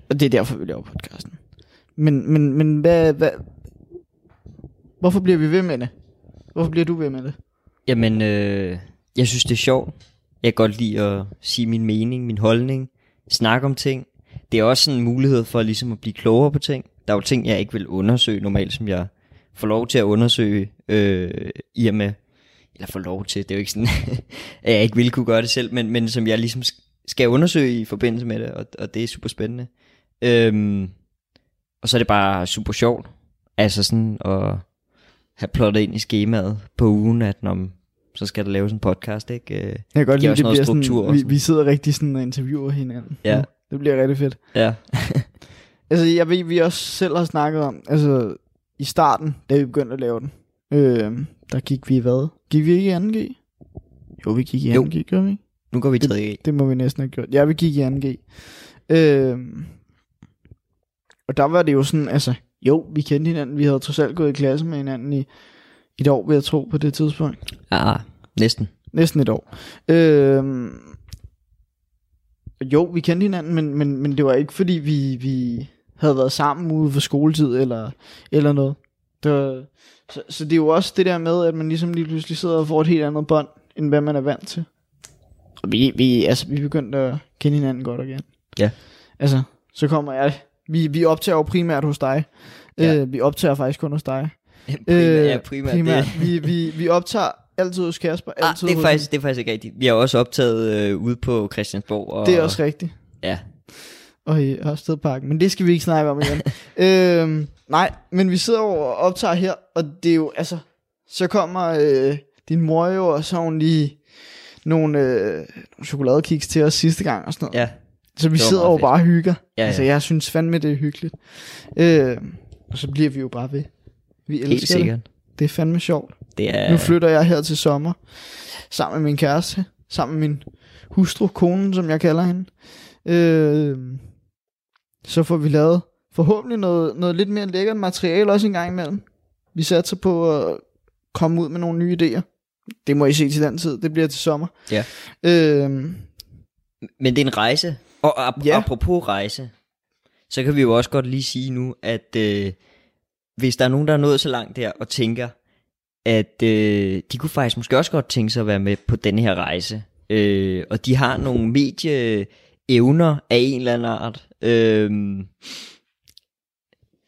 Og det er derfor, vi laver podcasten. Men, men, men hvad, hvad, hvorfor bliver vi ved med det? Hvorfor bliver du ved med det? Jamen, øh, jeg synes, det er sjovt. Jeg kan godt lide at sige min mening, min holdning, snakke om ting. Det er også en mulighed for ligesom at blive klogere på ting. Der er jo ting, jeg ikke vil undersøge normalt, som jeg får lov til at undersøge øh, i og med, eller får lov til, det er jo ikke sådan, [LAUGHS] at jeg ikke ville kunne gøre det selv, men, men som jeg ligesom skal undersøge i forbindelse med det, og, og det er super spændende. Øhm, og så er det bare super sjovt, altså sådan at have plottet ind i skemaet på ugen, at når, så skal der laves en podcast, ikke? Øh, Jeg kan godt lide, det bliver struktur sådan, og vi, sådan. vi sidder rigtig sådan og interviewer hinanden. Ja. [LAUGHS] Det bliver rigtig fedt. Ja. [LAUGHS] Altså, jeg ved, vi også selv har snakket om, altså, i starten, da vi begyndte at lave den, øh, der gik vi i hvad? Gik vi ikke i 2G? Jo, vi gik i Jo. 2G, gør vi ikke? Nu går vi til 3G. Det må vi næsten have gjort. Ja, vi gik i 2G. Øh, og der var det jo sådan, altså, jo, vi kendte hinanden. Vi havde trods alt gået i klasse med hinanden i et år, vil jeg tro, på det tidspunkt. Ja, næsten. Næsten et år. Øh, jo, vi kendte hinanden, men, men, men det var ikke fordi, vi, vi havde været sammen ude for skoletid eller, eller noget. Det var, så, så det er jo også det der med, at man ligesom lige pludselig sidder og får et helt andet bånd, end hvad man er vant til. Og vi, vi, altså, vi begyndte at kende hinanden godt igen. Ja. Altså, så kommer jeg Vi, vi optager jo primært hos dig. Ja. Øh, vi optager faktisk kun hos dig. [LAUGHS] primært, ja, primært, primært. Det. Vi, vi, vi optager altid hos Kasper. Ah, Altid det, er faktisk, det er faktisk ikke rigtigt. Vi har også optaget øh, ude på Christiansborg. Og, Det er også rigtigt. Ja, Og i Ørstedparken. Men det skal vi ikke snakke om igen. [LAUGHS] øhm, nej, men vi sidder jo og optager her, og det er jo, altså, så kommer øh, din mor jo, og så har hun lige nogle, øh, nogle chokoladekiks til os sidste gang og sådan noget. ja, så vi det sidder jo bare og hygger. Ja, Altså, ja. jeg synes fandme, det er hyggeligt. Øh, og så bliver vi jo bare ved. Vi elsker helt det. sikkert. Det er fandme sjovt. Det er, Nu flytter jeg her til sommer, sammen med min kæreste, sammen med min hustru, konen, som jeg kalder hende. Øh, så får vi lavet forhåbentlig noget, noget lidt mere lækkert materiale også en gang imellem. Vi satser på at komme ud med nogle nye idéer. Det må I se til den tid. Det bliver til sommer. Ja. Øh, Men det er en rejse. Og ap- Ja. apropos rejse, så kan vi jo også godt lige sige nu, at øh, hvis der er nogen, der er nået så langt der og tænker, at øh, de kunne faktisk måske også godt tænke sig at være med på denne her rejse, øh, og de har nogle medieevner af en eller anden art, øh,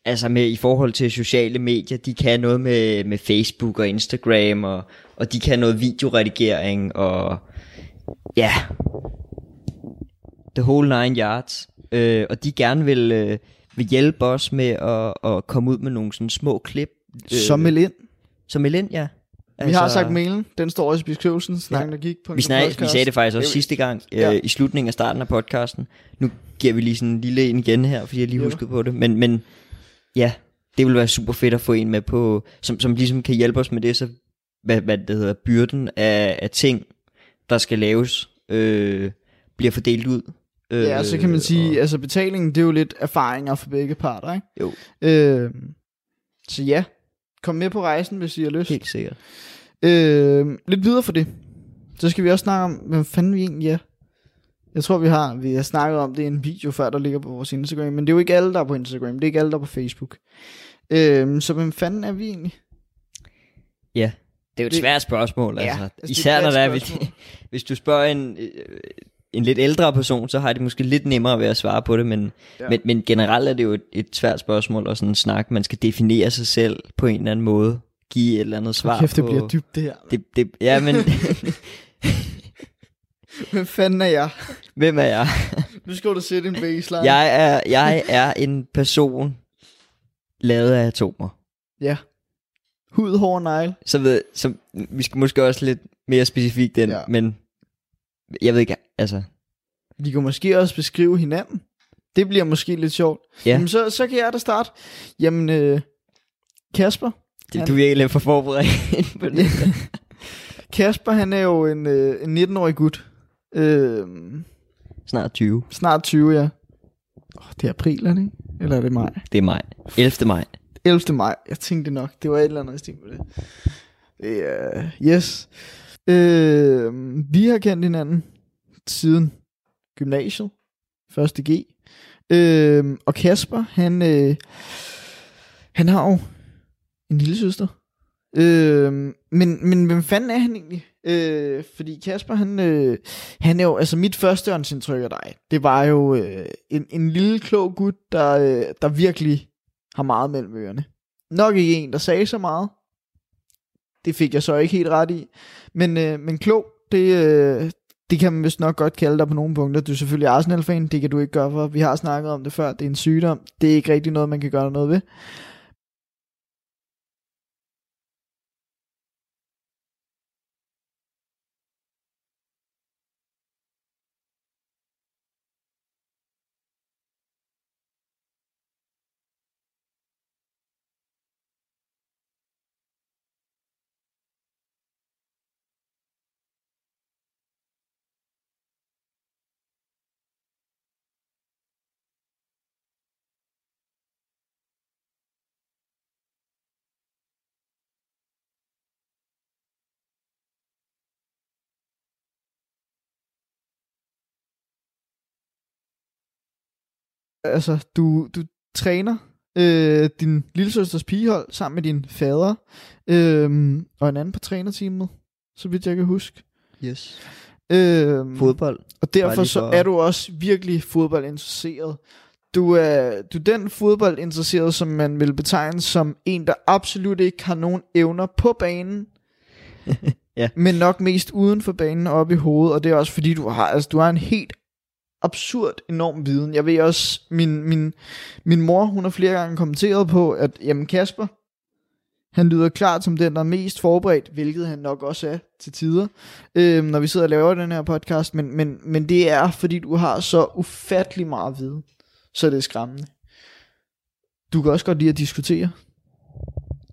altså med i forhold til sociale medier, de kan noget med, med Facebook og Instagram, og, og de kan noget videoredigering, og ja, the whole nine yards. Øh, og de gerne vil, øh, vil hjælpe os med at, at komme ud med nogle sådan små klip. Øh, så meld ind. Som meld ind, ja. Vi har sagt mailen. Den står også i beskrivelsen. Snakken, der gik på vi, snak, vi sagde det faktisk også sidste gang, øh, Ja. i slutningen af starten af podcasten. Nu giver vi lige sådan en lille en igen her, fordi jeg lige huskede på det. Men, men ja, det vil være super fedt at få en med på, som, som ligesom kan hjælpe os med det, så hvad, hvad det hedder, byrden af, af ting, der skal laves, øh, bliver fordelt ud. Øh, Ja, så kan man sige, og- altså betalingen, det er jo lidt erfaringer for begge parter, ikke? Jo. Øh, så ja, kom med på rejsen, hvis I har lyst. Helt sikkert. Øh, lidt videre for det. Så skal vi også snakke om, hvem fanden vi egentlig er. Jeg tror, vi har, vi har snakket om det i en video før, der ligger på vores Instagram, men det er jo ikke alle, der er på Instagram, det er ikke alle, der er på Facebook. Øh, så hvem fanden er vi egentlig? Ja, det er jo et Det- svært spørgsmål, Ja, altså. altså, det er Især et når der er, hvis, [LAUGHS] hvis du spørger en, øh, en lidt ældre person, så har de måske lidt nemmere ved at svare på det, men, Ja. men, men generelt er det jo et, et svært spørgsmål og sådan en snak. Man skal definere sig selv på en eller anden måde, give et eller andet svar kæft, det på. bliver dybt det her. Det, det, ja, men [LAUGHS] Hvem fanden er jeg? hvem er jeg? [LAUGHS] Nu skal du sætte en baseline. Jeg er, jeg er en person lavet af atomer. Ja. Hud, hår, negle. Så, ved, så vi skal måske også lidt mere specifikt den, ja. men jeg ved ikke, altså, Vi kan måske også beskrive hinanden. Det bliver måske lidt sjovt. Ja. Jamen, så, så kan jeg da starte. Jamen, øh, Kasper. det, Han- du virker lidt for forberedt på det. Kasper, han er jo en, øh, en 19-årig gut. Øh, Snart 20. snart 20, ja. Oh, det er april, er det ikke? Eller er det maj? Det er maj. 11. maj. 11. maj. Jeg tænkte nok, det var et eller andet stil med det. Det er, yes. Øh, vi har kendt hinanden siden gymnasiet. Første G. Øh, og Kasper, han, øh, han har jo en lille søster. Øh, men, men hvem fanden er han egentlig? Øh, fordi Kasper, han, øh, han er jo, altså mit førstehåndsindtryk af dig, det var jo øh, en, en lille klog gut, der, øh, der virkelig har meget mellem ørerne. Nok ikke en, der sagde så meget. Det fik jeg så ikke helt ret i. Men, øh, men klog, det, øh, det kan man vist nok godt kalde dig på nogle punkter. Du er selvfølgelig Arsenal-fan, det kan du ikke gøre for. Vi har snakket om det før, det er en sygdom. Det er ikke rigtig noget, man kan gøre noget ved. Altså, du, du træner øh, din lillesøsters pigehold sammen med din fader øh, og en anden på trænerteamet, så vidt jeg kan huske. Yes. Øh, Fodbold. Og derfor så er du også virkelig fodboldinteresseret. du er, du er den fodboldinteresseret, som man vil betegne som en, der absolut ikke har nogen evner på banen, [LAUGHS] Ja. men nok mest uden for banen og op i hovedet, og det er også fordi, du har, altså, du har en helt absurd enorm viden. Jeg ved også, min, min, min mor, hun har flere gange kommenteret på, at jamen Kasper, han lyder klart som den, der er mest forberedt, hvilket han nok også er til tider, øh, når vi sidder og laver den her podcast, men, men, men det er, fordi du har så ufattelig meget viden, så det er skræmmende. Du kan også godt lide at diskutere.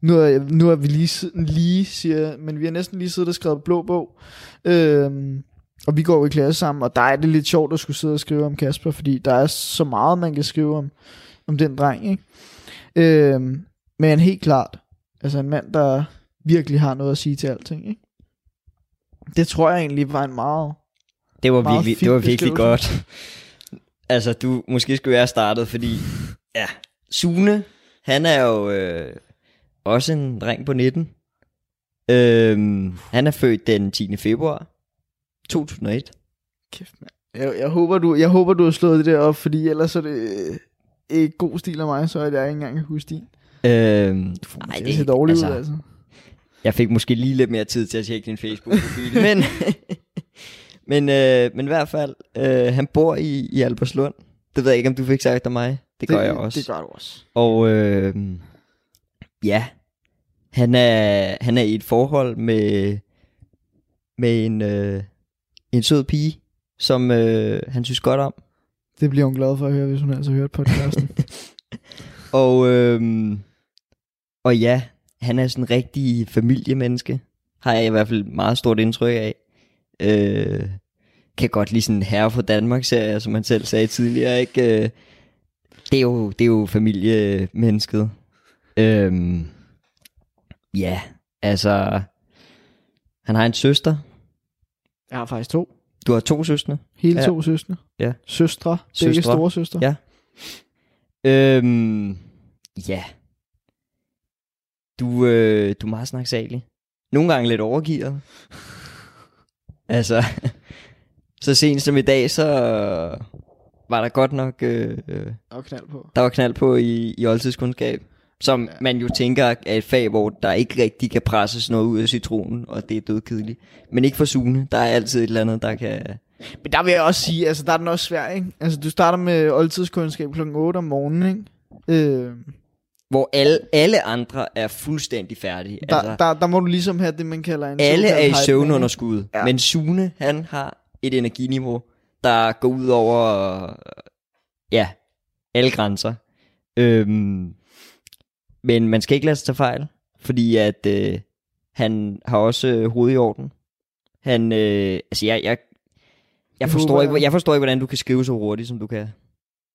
Nu er, nu er vi lige, lige siger, men vi har næsten lige siddet og skrevet blå bog, øh, og vi går i klasse sammen, og der er det lidt sjovt at skulle sidde og skrive om Kasper, fordi der er så meget, man kan skrive om, om den dreng, ikke? Øh, men helt klart, altså en mand, der virkelig har noget at sige til alting, ikke? Det tror jeg egentlig var en meget... Det var Meget virkelig, det var virkelig godt. altså, du, måske skulle jeg have startet, fordi, ja, Sune, han er jo øh, også en dreng på 19. Øhm, han er født den 10. februar 2001. Kæft, mand. Jeg, jeg, håber, du, jeg håber, du har slået det der op, fordi ellers er det øh, ikke god stil af mig, så at jeg ikke engang kan huske din. Øhm, Ej, nej, det ser dårligt altså, ud, altså. Jeg fik måske lige lidt mere tid til at tjekke din Facebook-profil, [LAUGHS] men, men, øh, men i hvert fald, øh, han bor i, i Alberslund. Det ved jeg ikke, om du fik sagt af mig. Det gør jeg også. Det gør du også. Og øh, ja, han er, han er i et forhold med, med en, øh, en sød pige, som øh, han synes godt om. Det bliver hun glad for at høre, hvis hun altså har hørt podcasten. [LAUGHS] Og, øh, og ja, han er sådan en rigtig familiemenneske, har jeg i hvert fald meget stort indtryk af. Øh, kan godt lide sådan en herre for Danmark serie, som han selv sagde tidligere, ikke? Øh, det er jo, det er jo familiemennesket. Øhm, ja, altså, han har en søster. Jeg har faktisk to. Du har to søstre. Hele Ja. to søstre. Ja. Søstre. Begge Søstre. store søstre. Ja. Øhm, ja. Du, øh, du er meget snaksalig. Nogle gange lidt overgivet. [LAUGHS] altså, så sent som i dag, så var der godt nok, øh, øh, Og knald på. der var knald på i, i oldtidskundskab. Som ja. man jo tænker er et fag, hvor der ikke rigtig kan presses noget ud af citronen, og det er dødkedeligt. Men ikke for Sune. Der er altid et eller andet, der kan... Men der vil jeg også sige, altså der er den også svær, ikke? Altså du starter med oldtidskundskab kl. 8 om morgenen, ikke? Øh, Hvor alle, alle andre er fuldstændig færdige. der, altså, der, der må du ligesom have det, man kalder en alle er i søvnunderskud. Ja. Men Sune, han har et energiniveau, der går ud over... Ja, alle grænser. Øhm, men man skal ikke lade sig tage fejl, fordi at øh, han har også øh, hovedet i orden. Han, øh, altså jeg, jeg, jeg, forstår ikke, jeg. forstår ikke, hvordan du kan skrive så hurtigt, som du kan.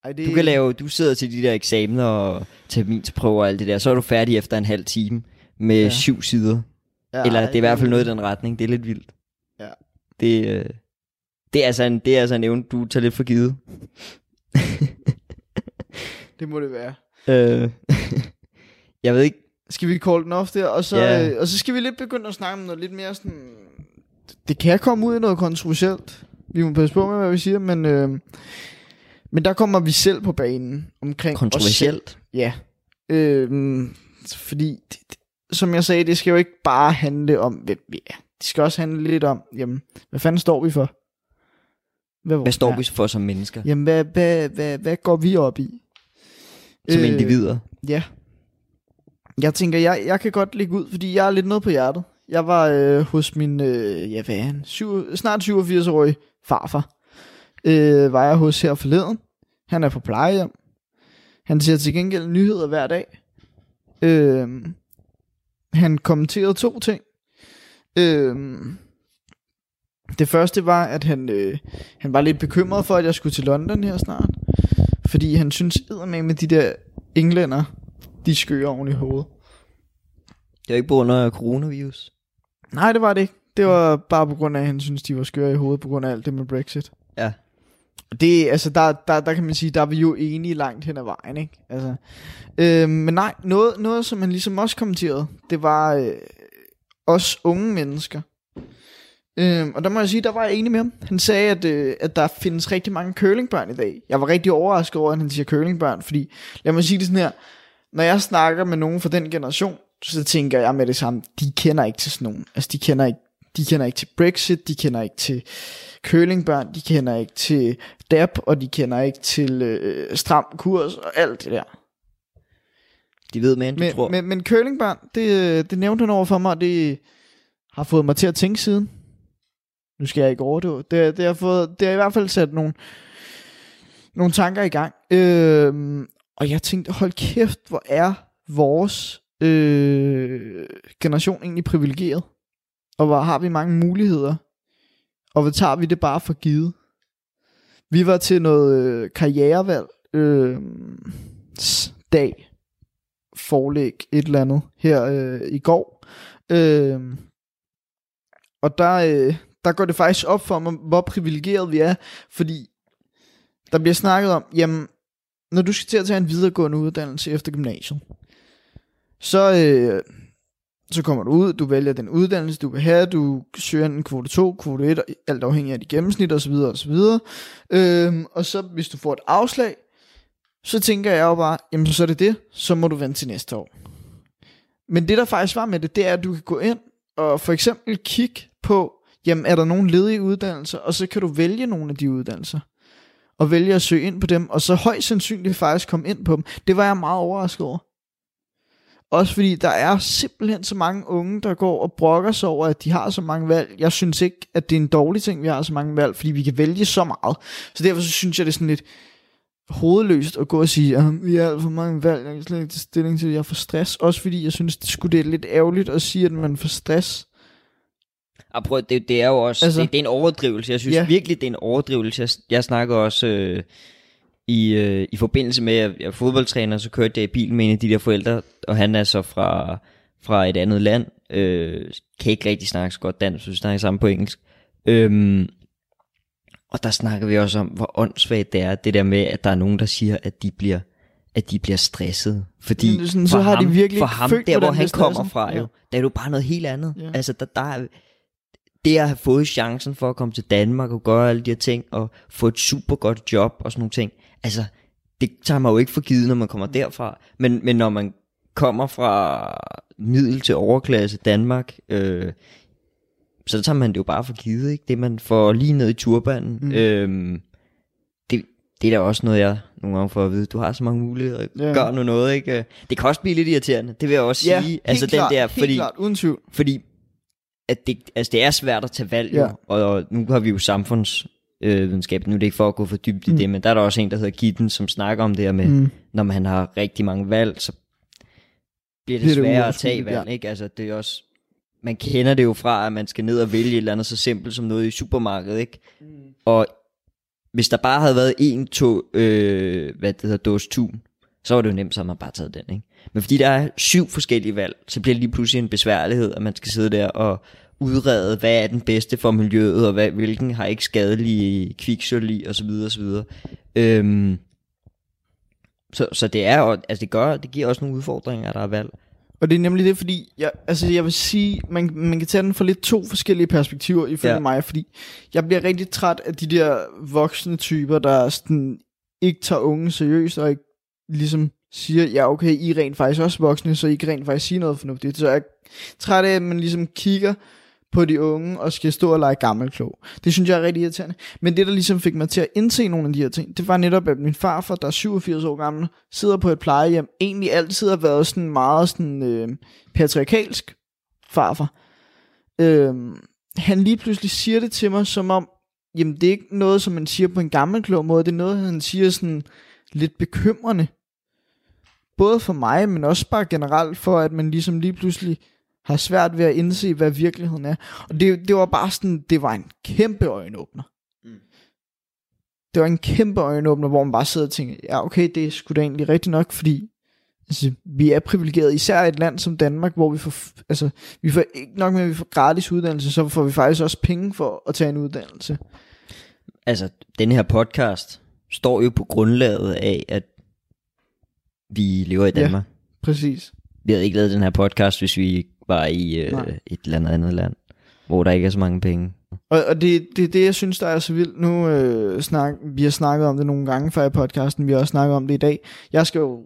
Ej, det, Du kan lave, du sidder til de der eksamener og terminsprøver og alt det der, så er du færdig efter en halv time med Ja. syv sider. ja, Eller det er i hvert fald noget i den retning. Det er lidt vildt. Ja. Det, øh, det, er altså en, det er altså en evne, du tager lidt for givet. Det må det være. øh, [LAUGHS] jeg ved ikke. Skal vi call den off der, og så, Ja. øh, og så skal vi lidt begynde at snakke om noget lidt mere sådan... Det kan komme ud i noget kontroversielt. Vi må passe på med, hvad vi siger, men... Øh, men der kommer vi selv på banen omkring os selv. Kontroversielt. Ja. Øhm, fordi, det, det, som jeg sagde, det skal jo ikke bare handle om, hvem vi er. Det skal også handle lidt om, jamen, hvad fanden står vi for? Hvad, Hvad står vi for som mennesker? Jamen, hvad, hvad, hvad, hvad går vi op i? Som Øh, individer? Ja. Jeg tænker, jeg, jeg kan godt ligge ud, fordi jeg er lidt noget på hjertet. Jeg var øh, hos min, øh, ja hvad er han, syv, snart 87-årig farfar. Øh, var jeg hos her forleden. Han er på plejehjem. Han ser til gengæld nyheder hver dag. Øh, han kommenterede to ting. Øh, det første var, at han, øh, han var lidt bekymret for, at jeg skulle til London her snart. Fordi han synes med med de der englænder, de skører oven i hovedet. Det er ikke på grund af coronavirus. Nej, det var det ikke. Det var bare på grund af, at han synes, de var skøre i hovedet på grund af alt det med Brexit. Ja. Det, altså, der, der, der kan man sige, der er vi jo enige langt hen ad vejen, ikke? Altså, øh, men nej, noget, noget, som han ligesom også kommenterede, det var øh, os unge mennesker. Øhm, og der må jeg sige, der var jeg enig med ham. Han sagde, at, øh, at der findes rigtig mange curlingbørn i dag. Jeg var rigtig overrasket over, at han siger curlingbørn, fordi lad mig sige det sådan her. Når jeg snakker med nogen fra den generation, så tænker jeg med det samme, de kender ikke til sådan nogen. Altså, de kender ikke, de kender ikke til Brexit, de kender ikke til curlingbørn, de kender ikke til DAP, og de kender ikke til øh, stram kurs og alt det der. De ved mere, end du Men, tror. men, men curlingbørn, det, det nævnte han over for mig, og det har fået mig til at tænke siden. Nu skal jeg ikke overdå. Det, det, har, fået, det har i hvert fald sat nogle, nogle tanker i gang. Øhm, og jeg tænkte, hold kæft, hvor er vores øh, generation egentlig privilegeret? Og hvor har vi mange muligheder? Og hvor tager vi det bare for givet? Vi var til noget øh, karrierevalg øh, dag forlæg et eller andet her øh, i går. Øh, og der, øh, der går det faktisk op for mig, hvor privilegeret vi er, fordi der bliver snakket om, jamen, når du skal til at tage en videregående uddannelse efter gymnasiet, så, øh, så kommer du ud, du vælger den uddannelse, du vil have, du søger en kvote 2, kvote 1, alt afhængig af dit gennemsnit osv. osv. Øh, og så hvis du får et afslag, så tænker jeg jo bare, jamen så er det det, så må du vente til næste år. Men det der faktisk var med det, det er, at du kan gå ind og for eksempel kigge på, jamen er der nogle ledige uddannelser, og så kan du vælge nogle af de uddannelser. Og vælge at søge ind på dem, og så højst sandsynligt faktisk komme ind på dem. Det var jeg meget overrasket over. Også fordi der er simpelthen så mange unge, der går og brokker sig over, at de har så mange valg. Jeg synes ikke, at det er en dårlig ting, vi har så mange valg, fordi vi kan vælge så meget. Så derfor så synes jeg, det er sådan lidt hovedløst at gå og sige, at vi har alt for mange valg, jeg kan slet ikke tage stilling til, at jeg får stress. Også fordi jeg synes, det skulle det er lidt ærgerligt at sige, at man får stress. Og prøv, det, det er jo også, Altså- det, det er en overdrivelse. Jeg synes Ja. virkelig, det er en overdrivelse. Jeg, jeg snakker også øh, i, øh, i forbindelse med, at jeg er fodboldtræner, så kørte jeg i bil med en af de der forældre, og han er så fra, fra et andet land. Øh, kan ikke rigtig snakke så godt dansk, så vi snakker sammen på engelsk. Øhm, og der snakker vi også om, hvor åndssvagt det er, det der med, at der er nogen, der siger, at de bliver at de bliver stresset. Fordi sådan, for så har de ham, virkelig for ham, følt, der hvor han er kommer fra, jo, Ja. der er jo bare noget helt andet. Ja. Altså, der, der er, det at have fået chancen for at komme til Danmark og gøre alle de her ting, og få et super godt job og sådan nogle ting, altså, det tager man jo ikke for givet, når man kommer derfra. Men, men når man kommer fra middel til overklasse Danmark, øh, så tager man det jo bare for givet, ikke? Det man får lige ned i turbanen. Mm. Øhm, det, det er da også noget, jeg nogle gange får at vide. Du har så mange muligheder. Ja. Gør nu noget, ikke? Det kan også blive lidt irriterende. Det vil jeg også Ja, sige. Altså klart, den der, fordi, klart, uden tvivl. fordi at det, altså det er svært at tage valg, Ja. jo, og, og nu har vi jo samfundsvidenskab, nu er det ikke for at gå for dybt i Mm. det, men der er der også en, der hedder Gitten, som snakker om det her med, mm. Når man har rigtig mange valg, så bliver det, det sværere at tage valg, ikke? Altså det er også, man kender det jo fra, at man skal ned og vælge et eller andet så simpelt som noget i supermarkedet, ikke? Mm. Og hvis der bare havde været en, to, øh, hvad det hedder, dåse tun, så var det jo nemt, så man bare taget den, ikke? Men fordi der er syv forskellige valg, så bliver det lige pludselig en besværlighed, at man skal sidde der og udrede, hvad er den bedste for miljøet, og hvad, hvilken har ikke skadelige kviksøl i, og så videre, og så videre. Øhm, så, så det er altså det gør, det giver også nogle udfordringer, der er valg. Og det er nemlig det, fordi jeg, altså jeg vil sige, man, man kan tage den fra lidt to forskellige perspektiver ifølge. Ja. mig, fordi jeg bliver rigtig træt af de der voksne typer, der sådan ikke tager unge seriøst, og ikke ligesom siger, ja okay, I er rent faktisk også voksne, så I kan rent faktisk sige noget fornuftigt. Så jeg er træt af, at man ligesom kigger på de unge og skal stå og lege gammelklog. Det synes jeg er rigtig irriterende. Men det, der ligesom fik mig til at indse nogle af de her ting, det var netop, at min farfar, der er 87 år gammel, sidder på et plejehjem, egentlig altid har været sådan meget sådan, øh, patriarkalsk farfar. Øh, han lige pludselig siger det til mig, som om, jamen det er ikke noget, som man siger på en gammelklog måde, det er noget, han siger sådan lidt bekymrende. Både for mig, men også bare generelt for, at man ligesom lige pludselig har svært ved at indse, hvad virkeligheden er. Og det, det var bare sådan, det var en kæmpe øjenåbner. Mm. Det var en kæmpe øjenåbner, hvor man bare sidder og tænker, ja okay, det er sgu da egentlig rigtigt nok, fordi altså, vi er privilegeret, især i et land som Danmark, hvor vi får, altså, vi får ikke nok med, at vi får gratis uddannelse, så får vi faktisk også penge for at tage en uddannelse. Altså, den her podcast står jo på grundlaget af, at vi lever i Ja. Danmark. Præcis. Vi havde ikke lavet den her podcast, hvis vi var i Nej. øh, et eller andet andet land, hvor der ikke er så mange penge. Og, og det, det er det, jeg synes, der er så vildt. Nu øh, snak, vi har snakket om det nogle gange før i podcasten, vi har også snakket om det i dag. Jeg skal jo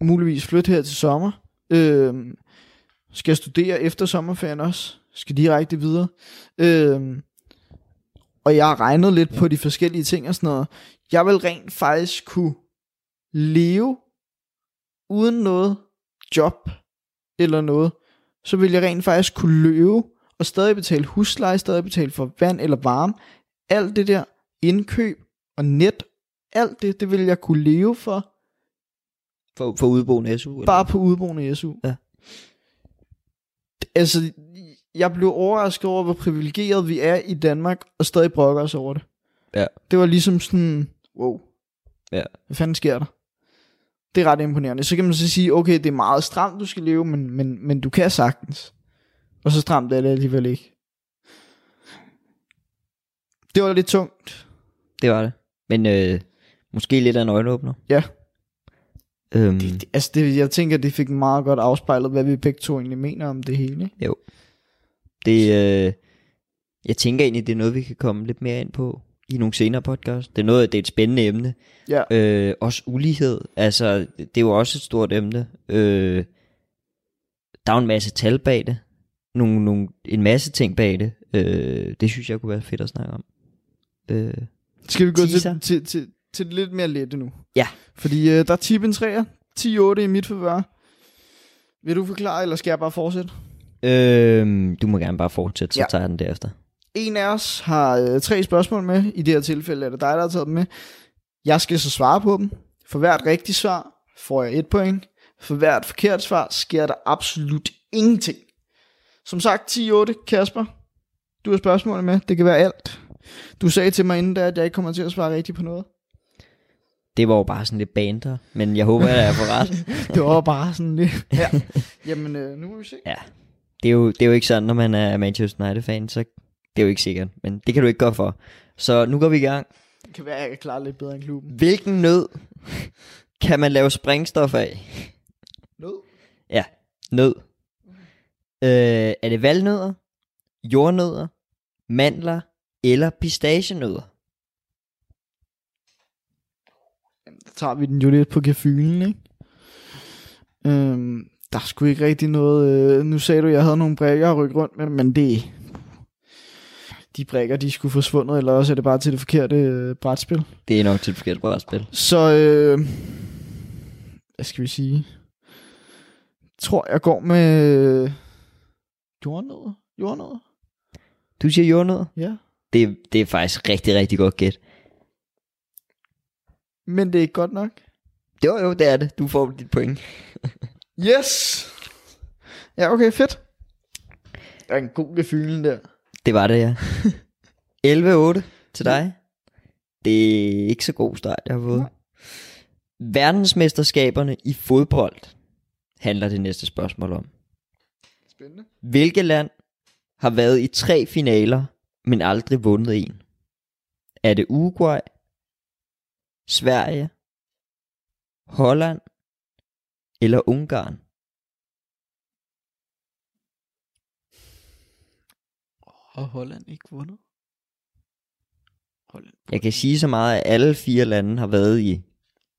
muligvis flytte her til sommer. Øh, skal jeg studere efter sommerferien også. Skal direkte videre. Øh, og jeg har regnet lidt på de forskellige ting og sådan noget. Jeg vil rent faktisk kunne leve uden noget job eller noget. Så vil jeg rent faktisk kunne løbe og stadig betale husleje, stadig betale for vand eller varme. Alt det der indkøb og net, alt det, det vil jeg kunne leve for, For, for udboende SU? Eller? bare på udboende SU. Ja. Altså, jeg blev overrasket over, hvor privilegeret vi er i Danmark, og stadig brokker os over det. Ja. Det var ligesom sådan, wow. Ja. Hvad fanden sker der? Det er ret imponerende. Så kan man så sige, okay, det er meget stramt, du skal leve, men, men, men du kan sagtens. Og så stramt er det alligevel ikke. Det var lidt tungt. Det var det. Men øh, måske lidt af en øjenåbner. Ja. Øhm, Det, det, altså, det, jeg tænker, det fik meget godt afspejlet, hvad vi begge to egentlig mener om det hele. Ikke? det, øh, jeg tænker egentlig, det er noget, vi kan komme lidt mere ind på i nogle senere podcast. Det er noget, det er et spændende emne. Ja. Øh, også ulighed. Altså, det er jo også et stort emne. Øh, der er jo en masse tal bag det. Nogle, nogle, en masse ting bag det. Øh, det synes jeg kunne være fedt at snakke om. Øh, Skal vi gå Teaser. til, til, til, til det lidt mere lette nu? Ja. Fordi øh, der er tip en træer, 10-8 i mit forvær. Vil du forklare, eller skal jeg bare fortsætte? øh, du må gerne bare fortsætte, så Ja. tager jeg den derefter. En af os har øh, tre spørgsmål med. I det her tilfælde er det dig, der har taget dem med. Jeg skal så svare på dem. For hvert rigtigt svar får jeg et point. For hvert forkert svar sker der absolut ingenting. Som sagt, 10-8, Kasper. Du har spørgsmål med. Det kan være alt. Du sagde til mig inden da, at jeg ikke kommer til at svare rigtigt på noget. Det var jo bare sådan lidt banter, men jeg håber, at jeg får ret. [LAUGHS] Det var bare sådan lidt. Ja. Jamen, øh, nu må vi se. det, er jo, det er jo ikke sådan, når man er Manchester United-fan, så det er jo ikke sikkert. Men det kan du ikke gøre for. Så nu går vi i gang. Det kan være, jeg kan klare lidt bedre end klubben. Hvilken nød kan man lave sprængstof af? Nød. Ja, nød. Øh, er det valnødder, jordnødder, mandler eller pistacienødder? Der tager vi den jo lidt på gefylen, ikke? Øhm, der er sgu ikke rigtig noget... Øh, nu sagde du, at jeg havde nogle brækker at rykke rundt med, men det... De brækker, de skulle forsvundet, eller også er det bare til det forkerte øh, brætspil. Det er nok til et forkert brætspil. Så, øh, hvad skal vi sige? Tror, jeg går med jordnødder. Jordnødder? Du siger jordnødder? Ja. Det, det er faktisk rigtig, rigtig godt gæt. Men det er ikke godt nok. Jo, jo, det er det. Du får dit point. Yes! Ja, okay, fedt. Der er en god gefylen der. Det var det, ja. [LAUGHS] 11-8 til dig. Det er ikke så god start, jeg har fået. Verdensmesterskaberne i fodbold handler det næste spørgsmål om. Spændende. Hvilket land har været i tre finaler, men aldrig vundet en? Er det Uruguay, Sverige, Holland eller Ungarn? Har Holland ikke vundet? Holland. Jeg kan sige så meget, at alle fire lande har været i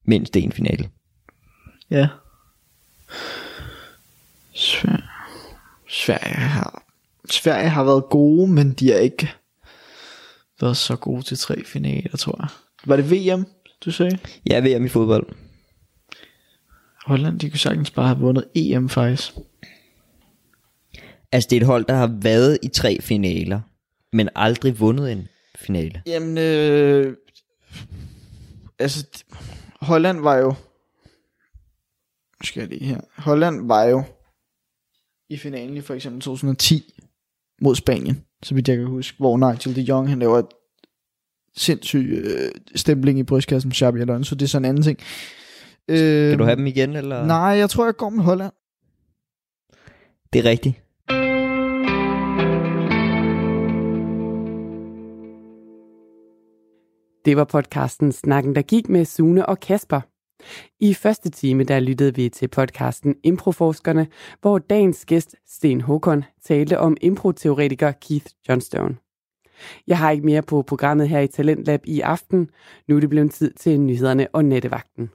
mindst en finale. Ja. Sverige. Sverige har, Sverige har været gode, men de har ikke været så gode til tre finaler, tror jeg. Var det VM, du sagde? Jeg er VM i fodbold. Holland, de kunne sagtens bare have vundet EM faktisk. Altså det er et hold, der har været i tre finaler, men aldrig vundet en finale. Jamen, øh, altså, Holland var jo, skal jeg lige her, Holland var jo i finalen i for eksempel 2010 mod Spanien, så vidt jeg kan huske, hvor Nigel de Jong, han laver et sindssyg øh, stempling i brystkassen med Xabi Alonso, det er sådan en anden ting. Øh, Kan du have dem igen, eller? Nej, jeg tror, jeg går med Holland. Det er rigtigt. Det var podcasten Snakken, der gik med Sune og Kasper. I første time der lyttede vi til podcasten Improforskerne, hvor dagens gæst Sten Håkon talte om improteoretiker Keith Johnstone. Jeg har ikke mere på programmet her i Talentlab i aften. Nu er det blevet tid til nyhederne og nettevagten.